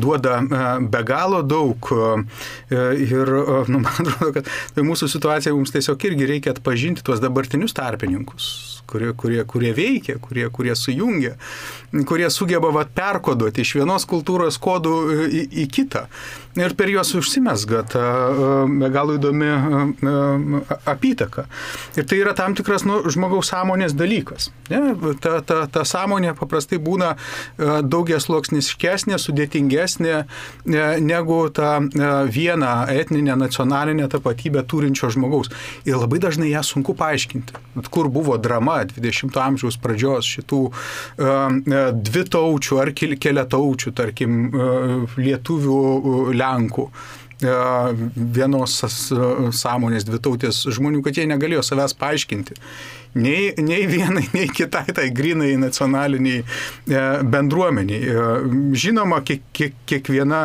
duoda e, be galo daug. Ir nu, man atrodo, kad tai mūsų situacija mums tiesiog irgi reikia atpažinti tuos dabartinius tarpininkus, kurie, kurie, kurie veikia, kurie, kurie sujungia, kurie sugeba vat, perkoduoti iš vienos kultūros kodų į, į kitą. Ir per juos užsimesga ta be galo įdomi apytaka. Ir tai yra tam tikras nu, žmogaus sąmonės dalykas. Ne? Ta, ta, ta sąmonė paprastai būna daugias loksniškesnė, sudėtingesnė negu ta viena etninė, nacionalinė tapatybė turinčio žmogaus. Ir labai dažnai ją sunku paaiškinti. Kur buvo drama 20-ojo amžiaus pradžios šitų dvi taučių ar keliataučių, tarkim, lietuvių Lenkų e, vienos sąmonės dvitautės žmonių, kad jie negalėjo savęs paaiškinti. Nei, nei vienai, nei kitai tai grinai nacionaliniai e, bendruomeniai. E, žinoma, kiek, kiek, kiekviena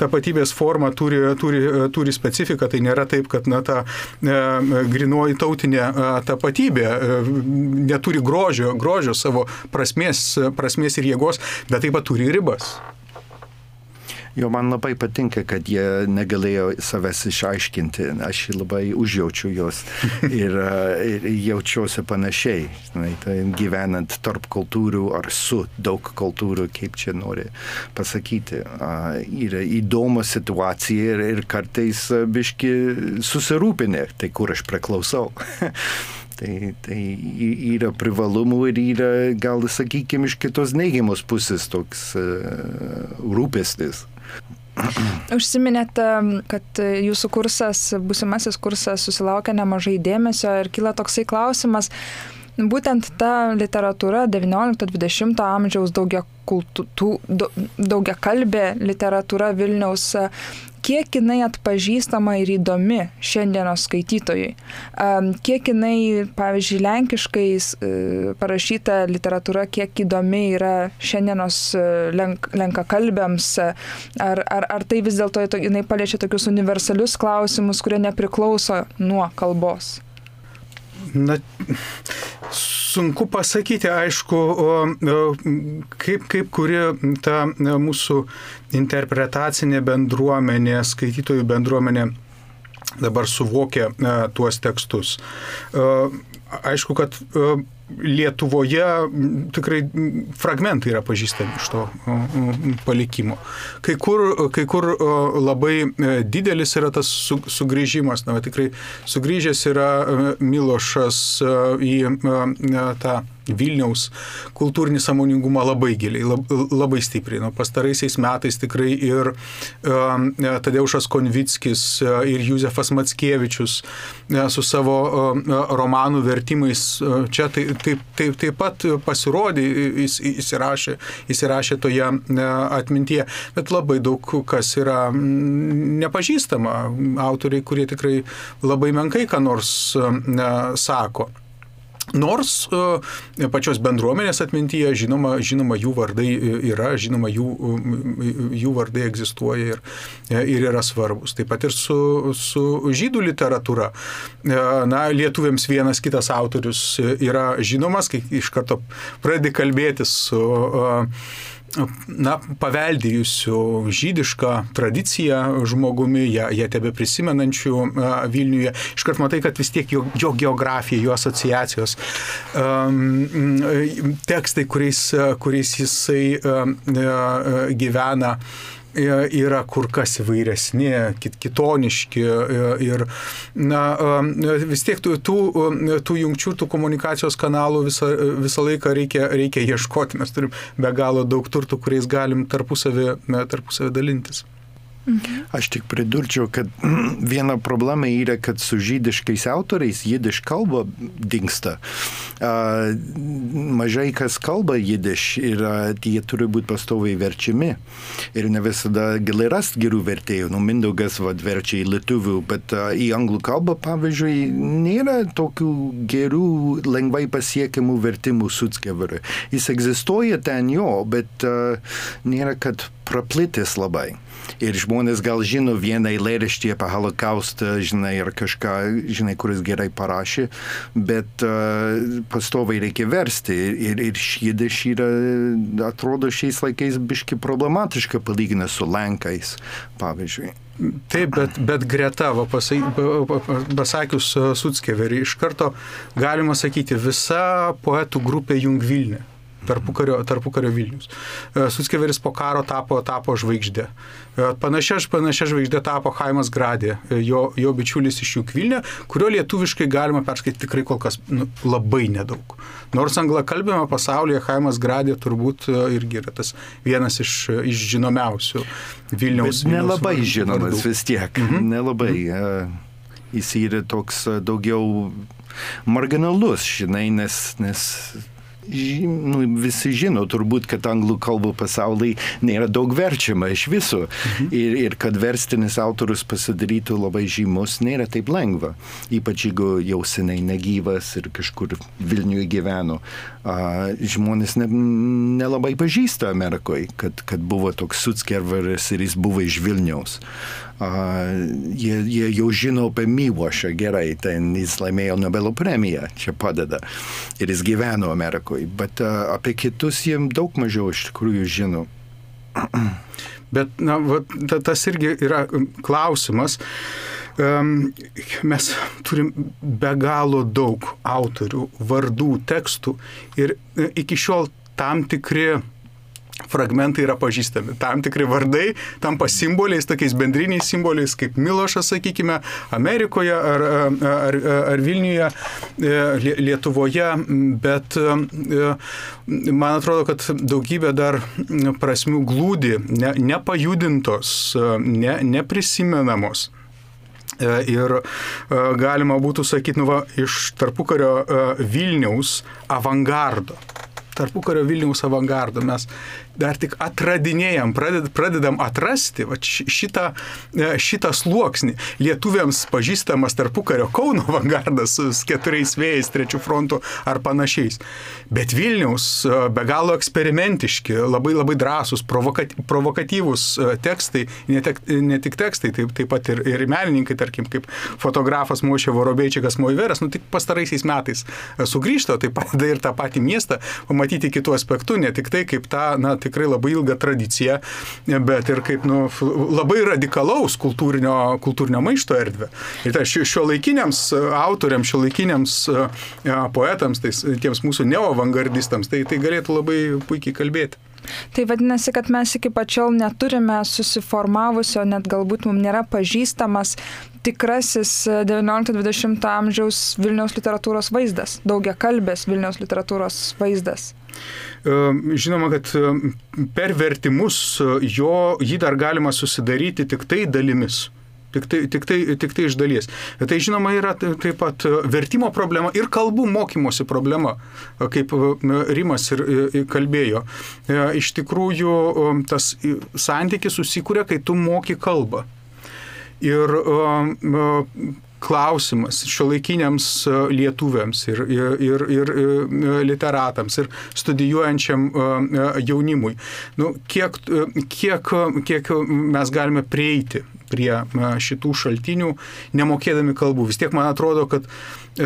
tapatybės forma turi, turi, turi specifiką, tai nėra taip, kad na, ta grinoji tautinė tapatybė neturi grožio, grožio savo prasmės, prasmės ir jėgos, bet taip pat turi ribas. Jo, man labai patinka, kad jie negalėjo savęs išaiškinti. Aš labai užjaučiu juos ir, ir jaučiuosi panašiai. Tai gyvenant tarp kultūrų ar su daug kultūrų, kaip čia nori pasakyti. Yra įdomu situacija ir, ir kartais biški susirūpinę, tai kur aš priklausau. Tai, tai yra privalumų ir yra, gal sakykime, iš kitos neigiamos pusės toks uh, rūpestis. Užsiminėte, kad jūsų kursas, busimasis kursas susilaukia nemažai dėmesio ir kyla toksai klausimas, būtent ta literatūra 19-20 amžiaus daugia, kultų, daugia kalbė literatūra Vilniaus kiek jinai atpažįstama ir įdomi šiandienos skaitytojui. Kiek jinai, pavyzdžiui, lenkiškai e, parašyta literatūra, kiek įdomi yra šiandienos e, lenk, lenkakalbėms, ar, ar, ar tai vis dėlto jinai paliečia tokius universalius klausimus, kurie nepriklauso nuo kalbos. Na, sunku pasakyti, aišku, kaip, kaip kuri ta mūsų interpretacinė bendruomenė, skaitytojų bendruomenė dabar suvokia tuos tekstus. Aišku, kad Lietuvoje tikrai fragmentai yra pažįstami iš to palikimo. Kai kur, kai kur labai e, didelis yra tas sugrįžimas, na, tikrai sugrįžęs yra e, Milošas e, į tą Vilniaus kultūrinį samoningumą labai giliai, labai stipriai. Nu, pastaraisiais metais tikrai ir uh, Tadeušas Konvickis uh, ir Juzefas Matskievičius uh, su savo uh, romanų vertimais uh, čia taip, taip, taip, taip pat pasirodė, jis, įsirašė, įsirašė toje atmintyje, bet labai daug kas yra mm, nepažįstama, autoriai, kurie tikrai labai menkai ką nors uh, sako. Nors e, pačios bendruomenės atmintyje, žinoma, žinoma jų vardai yra, žinoma, jų, jų vardai egzistuoja ir, ir yra svarbus. Taip pat ir su, su žydų literatūra. E, na, lietuviams vienas kitas autorius yra žinomas, kai iš karto pradedi kalbėti su uh, na, paveldėjusių žydišką tradiciją žmogumi, ją, ją tebe prisimenančių Vilniuje. Iškart matai, kad vis tiek jo, jo geografija, jo asociacijos, um, tekstai, kuriais, kuriais jisai um, gyvena, yra kur kas įvairesni, kit, kitoniški ir na, vis tiek tų, tų, tų jungčių, tų komunikacijos kanalų visą, visą laiką reikia, reikia ieškoti. Mes turim be galo daug turtų, kuriais galim tarpusavį, tarpusavį dalintis. Aš tik pridurčiau, kad viena problema yra, kad su žydiškais autoriais jidiš kalba dinksta. Uh, mažai kas kalba jidiš ir uh, jie turi būti pastoviai verčiami. Ir ne visada gali rasti gerų vertėjų. Nu, Mindaugas vad verčia į lietuvių, bet uh, į anglų kalbą, pavyzdžiui, nėra tokių gerų, lengvai pasiekiamų vertimų Sutskeverui. Jis egzistuoja ten jo, bet uh, nėra, kad praplitis labai. Ir žmonės gal žino vieną eilėraštį apie holokaustą, žinai, ar kažką, žinai, kuris gerai parašė, bet uh, pastoviai reikia versti. Ir, ir šydiš yra, atrodo, šiais laikais biški problematiška palyginti su Lenkais, pavyzdžiui. Taip, bet, bet greta, va, pasai, pasakius Sutskeverį, iš karto galima sakyti, visa poetų grupė Jungvilnė tarpukario, tarpukario Vilnius. E, Sutskeveris po karo tapo, tapo žvaigždė. E, panašia, panašia žvaigždė tapo Haimas Gradė, e, jo, jo bičiulis iš jų Vilnių, kurio lietuviškai galima perskaityti tikrai kol kas nu, labai nedaug. Nors anglakalbėme pasaulyje Haimas Gradė turbūt irgi yra tas vienas iš, iš žinomiausių Vilniaus. Bet nelabai Vilniaus žinomas vardų. vis tiek. Mhm. Nelabai. Mhm. Jis yra toks daugiau marginalus, žinai, nes, nes nu, visi žino turbūt, kad anglų kalbų pasaulyje nėra daug verčiama iš viso. Mhm. Ir, ir kad verstinis autorius pasidarytų labai žymus, nėra taip lengva. Ypač jeigu jau seniai negyvas ir kažkur Vilniuje gyveno. Žmonės ne, nelabai pažįsta Amerikoje, kad, kad buvo toks Sutskerveris ir jis buvo iš Vilniaus. A, jie, jie jau žino apie Myvošą gerai, ten jis laimėjo Nobelio premiją, čia padeda. Ir jis gyveno Amerikoje, bet a, apie kitus jiem daug mažiau iš tikrųjų žino. Bet na, va, tas irgi yra klausimas. Um, mes turim be galo daug autorių, vardų, tekstų ir e, iki šiol tam tikri fragmentai yra pažįstami. Tam tikri vardai tampa simboliais, tokiais bendriniais simboliais, kaip Milošas, sakykime, Amerikoje ar, ar, ar Vilniuje, e, Lietuvoje, bet e, man atrodo, kad daugybė dar prasmių glūdi, ne, nepajudintos, ne, neprisimenamos. E, ir galima būtų sakyti, nu va, iš tarpukario Vilniaus avangardo tarpukario Vilniaus avangardo. Mes dar tik atradinėjom, praded, pradedam atrasti va, šitą, e, šitą sluoksnį. Lietuviams pažįstamas tarpukario Kauno avangardas su keturiais vėjais, trečių frontų ar panašiais. Bet Vilniaus e, be galo eksperimentiški, labai labai drąsūs, provokat, provokatyvūs e, tekstai, ne, tek, ne tik tekstai, taip, taip pat ir, ir menininkai, tarkim, kaip fotografas Mošė Vorobeičikas Moiveras, nu tik pastaraisiais metais sugrįžta, taip pat ir tą patį miestą, pamatyti matyti kitų aspektų, ne tik tai kaip tą, na, tikrai labai ilgą tradiciją, bet ir kaip, nu, labai radikalaus kultūrinio, kultūrinio maišto erdvę. Ir tai šio laikiniams autoriams, šio laikiniams poetams, tai, tiems mūsų neovangardistams, tai, tai galėtų labai puikiai kalbėti. Tai vadinasi, kad mes iki pačiol neturime susiformavusio, net galbūt mums nėra pažįstamas tikrasis 19-20 amžiaus Vilniaus literatūros vaizdas, daugia kalbės Vilniaus literatūros vaizdas. Žinoma, kad per vertimus jo, jį dar galima susidaryti tik tai dalimis. Tik tai, tik, tai, tik tai iš dalies. Tai žinoma yra taip pat vertimo problema ir kalbų mokymosi problema, kaip Rimas ir kalbėjo. Iš tikrųjų, tas santykis susikūrė, kai tu moki kalbą. Ir klausimas šiuolaikiniams lietuviams ir, ir, ir, ir literatams ir studijuojančiam jaunimui. Nu, kiek, kiek, kiek mes galime prieiti prie šitų šaltinių, nemokėdami kalbų. Vis tiek man atrodo, kad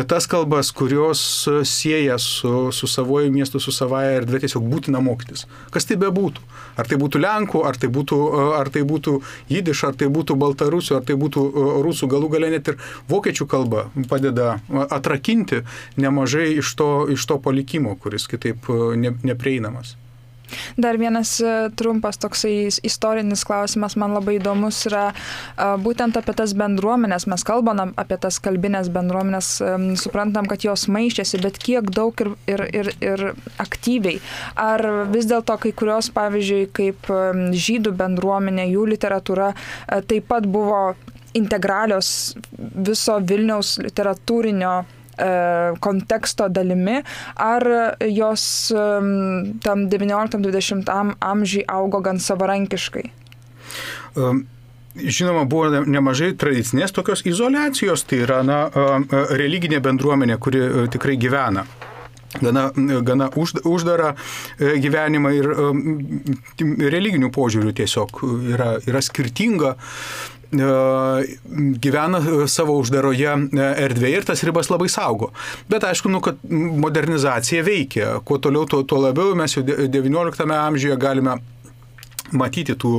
tas kalbas, kurios sieja su, su savoju miestu, su savaja erdvė, tiesiog būtina mokytis. Kas tai bebūtų. Ar tai būtų Lenkų, ar tai būtų, ar tai būtų Jidiš, ar tai būtų Baltarusių, ar tai būtų Rusų, galų galę net ir vokiečių kalba padeda atrakinti nemažai iš to, iš to palikimo, kuris kitaip ne, neprieinamas. Dar vienas e, trumpas toksai istorinis klausimas man labai įdomus yra būtent apie tas bendruomenės. Mes kalbam apie tas kalbinės bendruomenės, suprantam, kad jos maišėsi, bet kiek daug ir, ir, ir, ir aktyviai. Ar vis dėlto kai kurios, pavyzdžiui, kaip žydų bendruomenė, jų literatūra e, taip pat buvo integralios viso Vilniaus literatūrinio E, konteksto dalimi, ar jos tam 19-20 amžiai augo gan savarankiškai? Um. Žinoma, buvo nemažai tradicinės tokios izolacijos, tai yra na, religinė bendruomenė, kuri tikrai gyvena gana, gana uždarą gyvenimą ir religinių požiūrių tiesiog yra, yra skirtinga E, gyvena savo uždaroje e, erdvėje ir tas ribas labai saugo. Bet aišku, nu, kad modernizacija veikia. Kuo toliau, tuo, tuo labiau mes jau XIX amžiuje galime matyti tų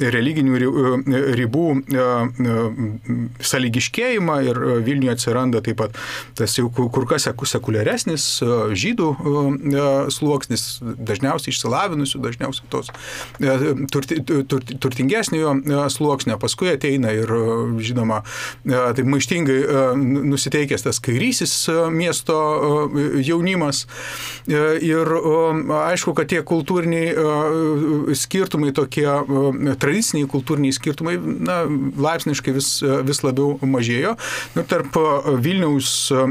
religinių ribų sąlygiškėjimą ir Vilniuje atsiranda taip pat tas jau kur kas sekuliaresnis žydų sluoksnis, dažniausiai išsilavinusių, dažniausiai tos turti, turti, turtingesnio sluoksnio, paskui ateina ir, žinoma, taip maištingai nusiteikęs tas kairysis miesto jaunimas. Ir aišku, kad tie kultūriniai skirtumai tokie, e, tradiciniai kultūriniai skirtumai, na, laipsniškai vis, e, vis labiau mažėjo. Ir tarp Vilniaus e,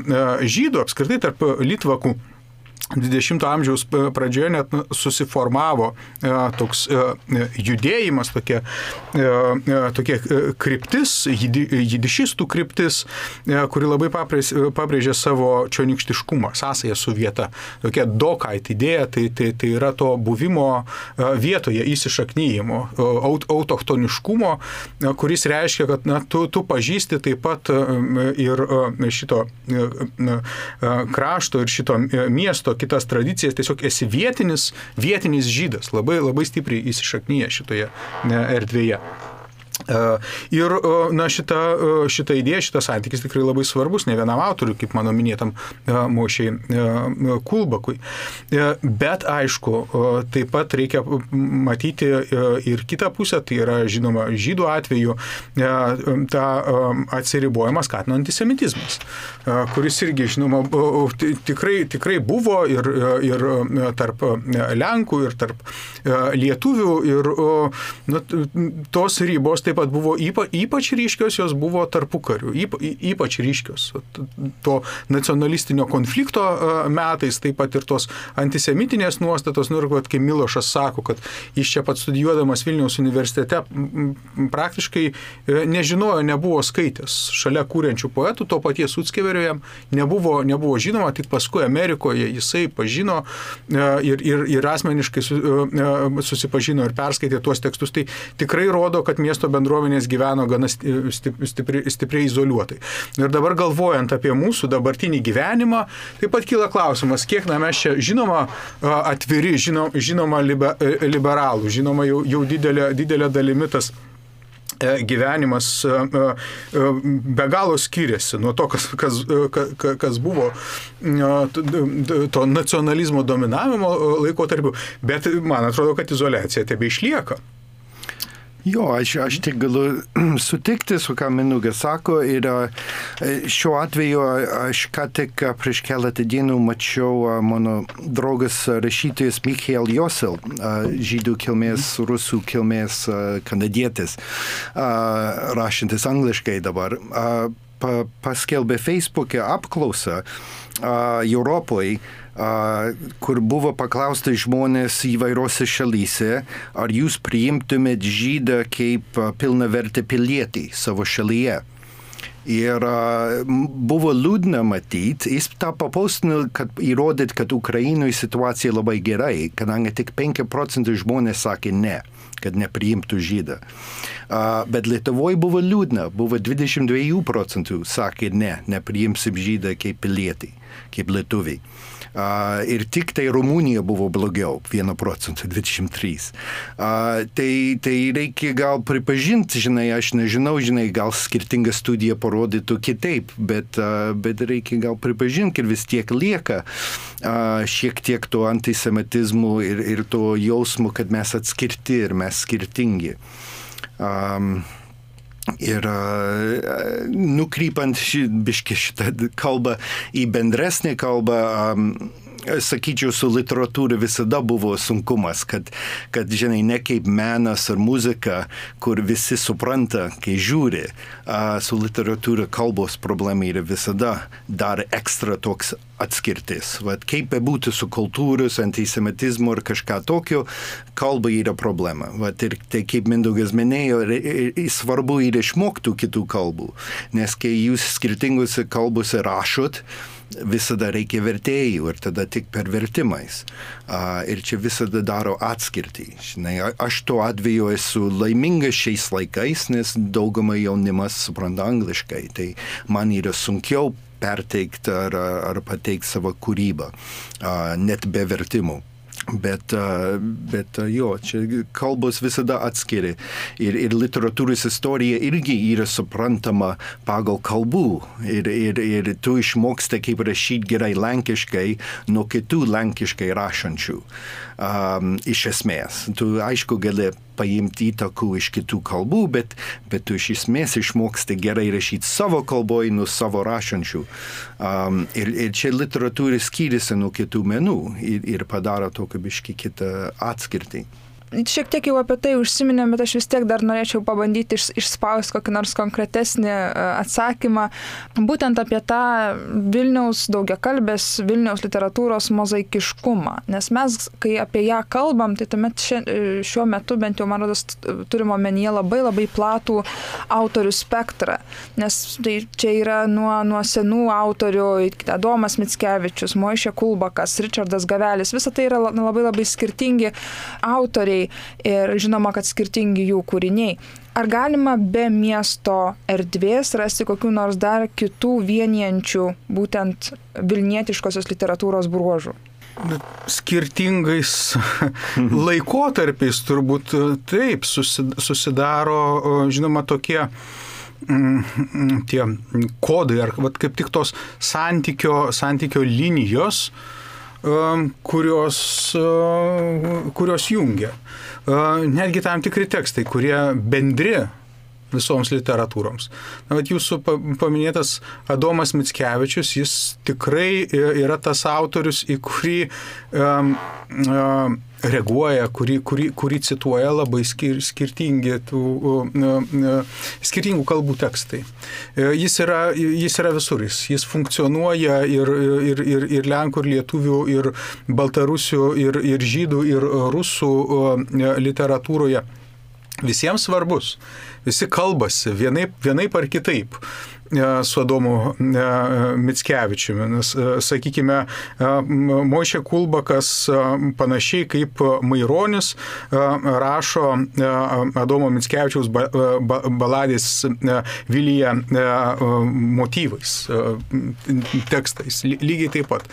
žydų, apskritai tarp Litvakų 20 amžiaus pradžioje net susiformavo e, toks e, judėjimas, tokia, e, tokia kryptis, jidišistų kryptis, kuri labai pabrėžė savo čionikštiškumą, sąsąją su vieta. Tokia dokait idėja, tai, tai, tai yra to buvimo vietoje įsišaknyjimo, autochtoniškumo, kuris reiškia, kad na, tu, tu pažįsti taip pat ir šito krašto, ir šito miesto kitas tradicijas, tiesiog esi vietinis, vietinis žydas, labai, labai stipriai įsišaknyje šitoje erdvėje. E, ir na, šita, šita idėja, šitas santykis tikrai labai svarbus ne vienam autoriui, kaip mano minėtam e, Mošiai e, Kulbakui. Bet aišku, taip pat reikia matyti ir kitą pusę, tai yra žinoma žydų atveju tą atsiribojimą skatino antisemitizmas, kuris irgi žinoma tikrai, tikrai buvo ir, ir tarp Lenkų, ir tarp lietuvių, ir na, tos ribos taip pat buvo ypa, ypač ryškios, jos buvo tarpu karių, ypa, ypač ryškios. To nacionalistinio konflikto metais, taip pat ir tos antisemitinės nuostatos, nu ir kad kai Milošas sako, kad jis čia pat studijuodamas Vilniaus universitete praktiškai e, nežinojo, nebuvo skaitęs šalia kūrenčių poetų, to paties Utskeverio jam nebuvo, nebuvo žinoma, tik paskui Amerikoje jisai pažino e, ir, ir, ir asmeniškai e, susipažino ir perskaitė tuos tekstus. Tai tikrai rodo, kad miesto bendruomenė bendruomenės gyveno gana stipriai, stipriai izoliuotai. Ir dabar galvojant apie mūsų dabartinį gyvenimą, taip pat kyla klausimas, kiek na, mes čia žinoma atviri, žinom, žinoma liberalų, žinoma jau, jau didelė, didelė dalimi tas E, gyvenimas e, e, be galo skiriasi nuo to, kas, kas, kas buvo to nacionalizmo dominavimo laikotarpiu, bet man atrodo, kad izolacija tebe išlieka. Jo, aš, aš tik galiu sutikti su ką Minugas sako ir šiuo atveju aš ką tik prieš keletą dienų mačiau mano draugas rašytojas Michael Josel, žydų kilmės, rusų kilmės kanadietis, rašantis angliškai dabar, paskelbė Facebook'e apklausą Europoje kur buvo paklausta žmonės įvairiose šalyse, ar jūs priimtumėt žydą kaip pilnavertį pilietį savo šalyje. Ir buvo liūdna matyti, jis tą papaustino, kad įrodyt, kad Ukrainoje situacija labai gerai, kadangi tik 5 procentų žmonės sakė ne kad nepriimtų žydą. Bet Lietuvoje buvo liūdna, buvo 22 procentų sakė ne, nepriimsim žydą kaip pilietį, kaip lietuviai. Ir tik tai Rumunija buvo blogiau, 1 procentų 23. Uh, tai, tai reikia gal pripažinti, žinai, aš nežinau, žinai, gal skirtinga studija parodytų kitaip, bet, bet reikia gal pripažinti ir vis tiek lieka šiek tiek to antisemitizmų ir, ir to jausmo, kad mes atskirti ir mes skirtingi. Um, Ir nukrypant šį, biški šitą kalbą į bendresnį kalbą, sakyčiau, su literatūra visada buvo sunkumas, kad, kad, žinai, ne kaip menas ar muzika, kur visi supranta, kai žiūri, a, su literatūra kalbos problema yra visada dar ekstra toks atskirtis. Vat kaip bebūtų su kultūros, antisemitizmu ar kažką tokio, kalba yra problema. Vat ir tai kaip Mindaugas minėjo, svarbu yra išmoktų kitų kalbų, nes kai jūs skirtingose kalbose rašot, visada reikia vertėjų ir tada tik per vertimais. Uh, ir čia visada daro atskirtį. Žinai, aš tuo atveju esu laimingas šiais laikais, nes dauguma jaunimas supranta angliškai. Tai man yra sunkiau perteikti ar, ar pateikti savo kūrybą, uh, net be vertimų. Bet, bet jo, čia kalbos visada atskiri. Ir, ir literatūros istorija irgi yra suprantama pagal kalbų. Ir, ir, ir tu išmoksti, kaip rašyti gerai lenkiškai nuo kitų lenkiškai rašančių. Um, iš esmės. Tu aišku gali paimti įtakų iš kitų kalbų, bet, bet tu iš esmės išmoksti gerai rašyti savo kalboje nuo savo rašančių. Um, ir, ir čia literatūra skiriasi nuo kitų menų ir, ir padaro tokį biški kitą atskirtį šiek tiek jau apie tai užsiminėm, bet aš vis tiek dar norėčiau pabandyti iš, išspausti kokį nors konkretesnį e, atsakymą, būtent apie tą Vilniaus daugiakalbės, Vilniaus literatūros mozaikiškumą. Nes mes, kai apie ją kalbam, tai tuomet e, šiuo metu bent jau, man rodos, turime omenyje labai labai platų autorių spektrą. Nes tai čia yra nuo, nuo senų autorių, Adomas Mitskevičius, Moišė Kulbakas, Richardas Gavelis, visa tai yra labai labai skirtingi autoriai ir žinoma, kad skirtingi jų kūriniai. Ar galima be miesto erdvės rasti kokiu nors dar kitų vienijančių būtent Vilnietiškosios literatūros bruožų? skirtingais laikotarpiais turbūt taip susidaro, žinoma, tokie mm, tie kodai, ar vat, kaip tik tos santykio, santykio linijos, Um, kurios, kurios jungia. Netgi tam tikri tekstai, kurie bendri visoms literatūroms. Na, bet jūsų paminėtas Adomas Mitskevičius, jis tikrai yra tas autorius, į kurį um, um, reaguoja, kurį, kurį, kurį cituoja labai skir, skirtingi tų, skirtingų kalbų tekstai. E, jis yra, jis yra visur, jis, jis funkcionuoja ir, ir, ir, ir lenkų, ir lietuvių, ir baltarusių, ir, ir žydų, ir rusų literatūroje. Visiems svarbus, visi kalbasi vienaip, vienaip ar kitaip. Su Adomu Mickevičiumi. Nes, sakykime, Mošė Kulbakas panašiai kaip Maironis rašo Adomo Mickevičiaus baladės Vilyje motyvais, tekstais. Lygiai taip pat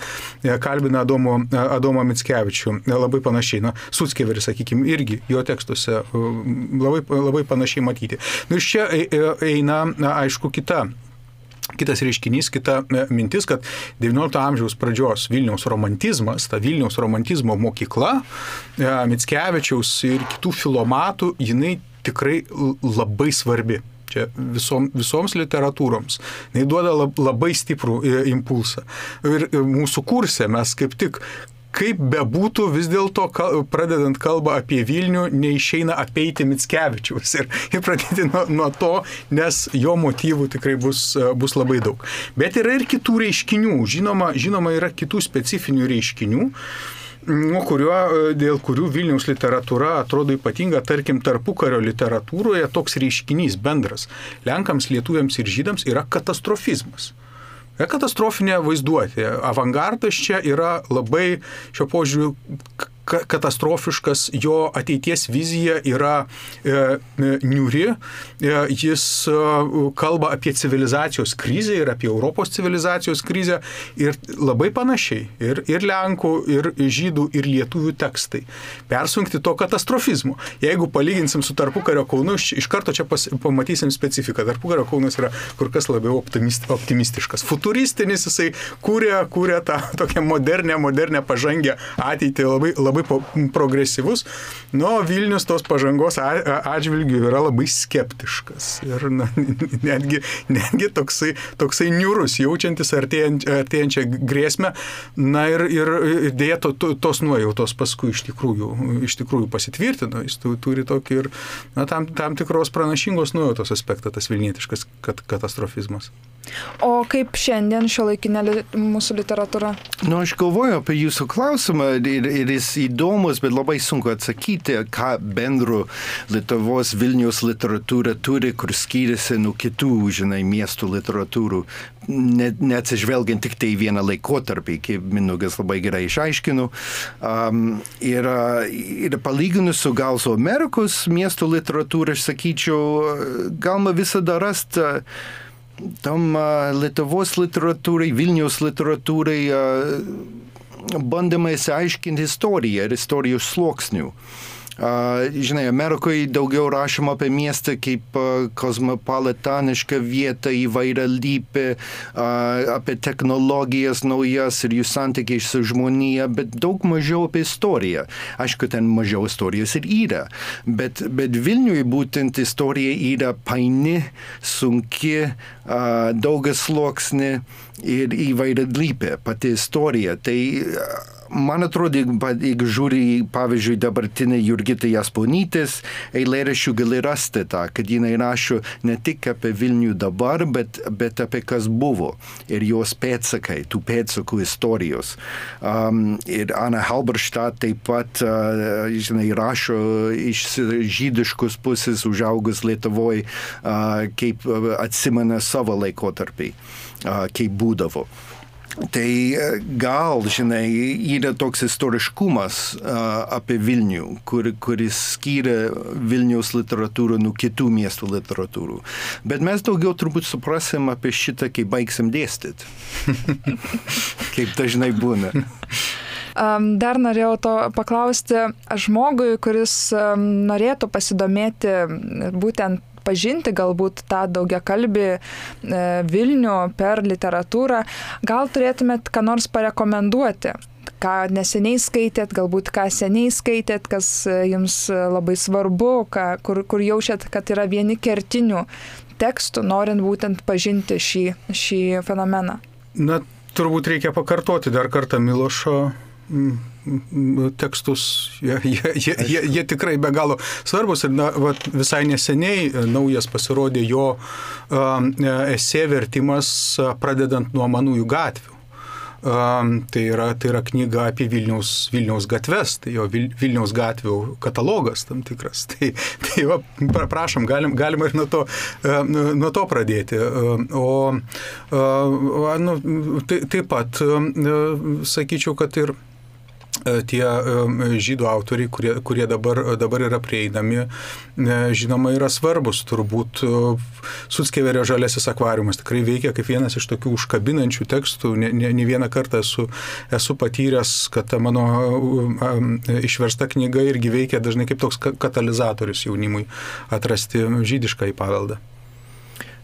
kalbina Adomo, Adomo Mickevičių labai panašiai. Na, Sutskeveris, sakykime, irgi jo tekstuose labai, labai panašiai matyti. Nu, iš čia e, e, eina, aišku, kita Kitas reiškinys, kita e, mintis, kad XIX amžiaus pradžios Vilniaus romantizmas, ta Vilniaus romantizmo mokykla, Mitskevičiaus ir kitų filomatų, jinai tikrai labai svarbi. Čia visom, visoms literatūroms. Jis duoda labai stiprų impulsą. Ir mūsų kursė mes kaip tik kaip bebūtų, vis dėlto, pradedant kalbą apie Vilnių, neišeina apeiti Mitskevičius ir, ir pradėti nuo, nuo to, nes jo motyvų tikrai bus, bus labai daug. Bet yra ir kitų reiškinių, žinoma, žinoma yra kitų specifinių reiškinių nuo kurio, dėl kurių Vilniaus literatūra atrodo ypatinga, tarkim, tarpukario literatūroje toks reiškinys bendras Lenkams, lietuviams ir žydams yra katastrofizmas. Katastrofinė vaizduotė. Avangardas čia yra labai šio požiūriu katastrofiškas, jo ateities vizija yra e, e, niuri, e, jis e, kalba apie civilizacijos krizę ir apie Europos civilizacijos krizę ir labai panašiai ir, ir Lenkų, ir Žydų, ir Lietuvių tekstai. Persunkti to katastrofizmo. Jeigu palyginsim su tarpukario Kaunu, iš karto čia pas, pamatysim specifiką. Tarpukario Kaunas yra kur kas labiau optimist, optimistiškas. Futuristinis jisai kūrė, kūrė tą tokią modernę, modernę pažangę ateitį labai, labai labai progresyvus, nu, Vilnius tos pažangos atžvilgių yra labai skeptiškas ir na, netgi, netgi toksai, toksai niurus, jaučiantis artėjančią grėsmę, na ir, ir dėja to, to, tos nuojautos paskui iš tikrųjų, iš tikrųjų pasitvirtino, jis turi tokį ir na, tam, tam tikros pranašingos nuojautos aspektą, tas vilnietiškas kat, katastrofizmas. O kaip šiandien šio laikinė li mūsų literatūra? Nu, aš galvoju apie jūsų klausimą ir, ir jis įdomus, bet labai sunku atsakyti, ką bendro Lietuvos Vilnius literatūra turi, kur skiriasi nuo kitų, žinai, miestų literatūrų. Net, neatsižvelgiant tik tai vieną laikotarpį, kaip Minugas labai gerai išaiškino. Um, ir, ir palyginus su gal su Amerikos miestų literatūra, aš sakyčiau, galima visada rasti tam Lietuvos literatūrai, Vilnius literatūrai bandoma įsiaiškinti istoriją ir istorijos sluoksnių. Žinai, Amerikoje daugiau rašoma apie miestą kaip kosmopolitanišką vietą, įvairialypę, apie technologijas naujas ir jų santykiai su žmonija, bet daug mažiau apie istoriją. Aišku, ten mažiau istorijos ir yra, bet, bet Vilniui būtent istorija yra paini, sunki, daugas sluoksni ir įvairialypė pati istorija. Tai man atrodo, jeigu žiūri, pavyzdžiui, dabartinį Jurgitą Jasponytės eilėraščių, gali rasti tą, kad jinai rašo ne tik apie Vilnių dabar, bet, bet apie kas buvo ir jos pėtsakai, tų pėtsakų istorijos. Um, ir Ana Halberstadt taip pat, uh, žinai, rašo iš žydiškus pusės užaugus Lietuvoje, uh, kaip atsimena savo laikotarpį, uh, kaip būdavo. Tai e, gal, žinai, yra toks istoriškumas apie Vilnių, kur, kuris skiria Vilniaus literatūrą nuo kitų miestų literatūrų. Bet mes daugiau turbūt suprasim apie šitą, kai baigsim dėstyti. Kaip dažnai būna. Dar norėjau to paklausti žmogui, kuris norėtų pasidomėti būtent pažinti galbūt tą daugia kalbį e, Vilnių per literatūrą, gal turėtumėt ką nors parekomenduoti? ką neseniai skaitėt, galbūt ką seniai skaitėt, kas e, jums labai svarbu, ką, kur, kur jaučiat, kad yra vieni kertinių tekstų, norint būtent pažinti šį, šį fenomeną. Na, turbūt reikia pakartoti dar kartą Milošo tekstus, jie, jie, jie, jie, jie tikrai be galo svarbus ir na, va, visai neseniai e, naujas pasirodė jo uh, esė vertimas pradedant nuo manųjų gatvių. Tai yra, tai yra knyga apie Vilniaus, Vilniaus gatves, tai jo Vilniaus gatvių katalogas tam tikras. Tai, tai va, prašom, galim, galima ir nuo to, nuo to pradėti. O nu, tai, taip pat sakyčiau, kad ir E, tie e, žydų autoriai, kurie, kurie dabar, dabar yra prieinami, e, žinoma, yra svarbus. Turbūt Sutskeverio žalėsis akvariumas tikrai veikia kaip vienas iš tokių užkabinančių tekstų. Ne, ne, ne vieną kartą esu, esu patyręs, kad ta mano išversta knyga irgi veikia dažnai kaip toks katalizatorius jaunimui atrasti žydišką į paveldą.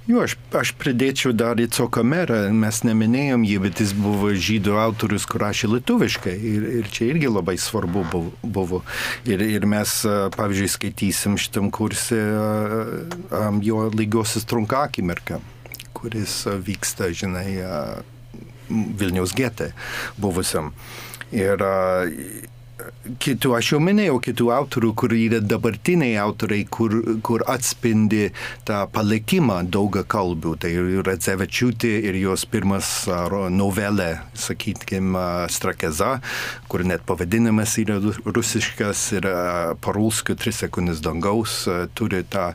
Jo, aš, aš pridėčiau dar į Cokamerą, mes neminėjom jį, bet jis buvo žydų autorius, kur rašė lietuviškai ir, ir čia irgi labai svarbu buvo. Ir, ir mes, pavyzdžiui, skaitysim šitam kursė jo lygiosios trunka akimirką, kuris vyksta, žinai, Vilniaus getė buvusiam. Ir kitų, aš jau minėjau kitų autorių, kur yra dabartiniai autoriai, kur, kur atspindi tą palikimą daugia kalbų. Tai yra Dzevečiūtė ir jos pirmas novelė, sakykime, Strakeza, kur net pavadinimas yra rusiškas ir parulskio tris sekundės dangaus turi tą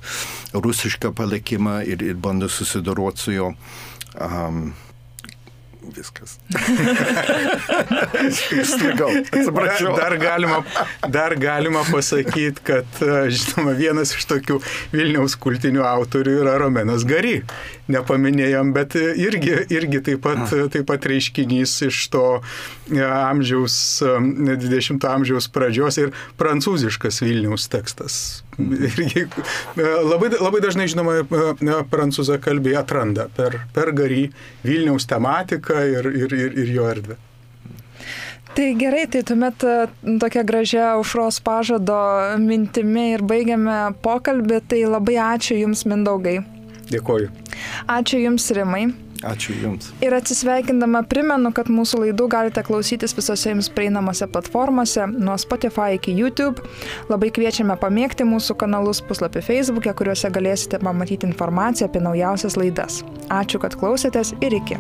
rusišką palikimą ir, ir bando susidoroti su juo. Um, viskas. Stigau. Atsiprašau. Dar, dar, galima, dar galima pasakyti, kad, žinoma, vienas iš tokių Vilniaus kultinių autorių yra Romenas Gary. Nepaminėjom, bet irgi, irgi taip, pat, taip pat reiškinys iš to e, amžiaus, 20 e, amžiaus pradžios ir prancūziškas Vilniaus tekstas irgi e, labai, labai dažnai, žinoma, prancūzą kalbį atranda per, per garį Vilniaus tematiką ir, ir, ir, ir jo erdvę. Tai gerai, tai tuomet e, tokia gražia užros pažado mintimi ir baigiame pokalbį. Tai labai ačiū Jums, Mindaugai. Dėkoju. Ačiū Jums, Rimai. Ačiū Jums. Ir atsisveikindama primenu, kad mūsų laidų galite klausytis visose jums prieinamose platformose, nuo Spotify iki YouTube. Labai kviečiame pamėgti mūsų kanalus puslapį Facebook'e, kuriuose galėsite pamatyti informaciją apie naujausias laidas. Ačiū, kad klausėtės ir iki.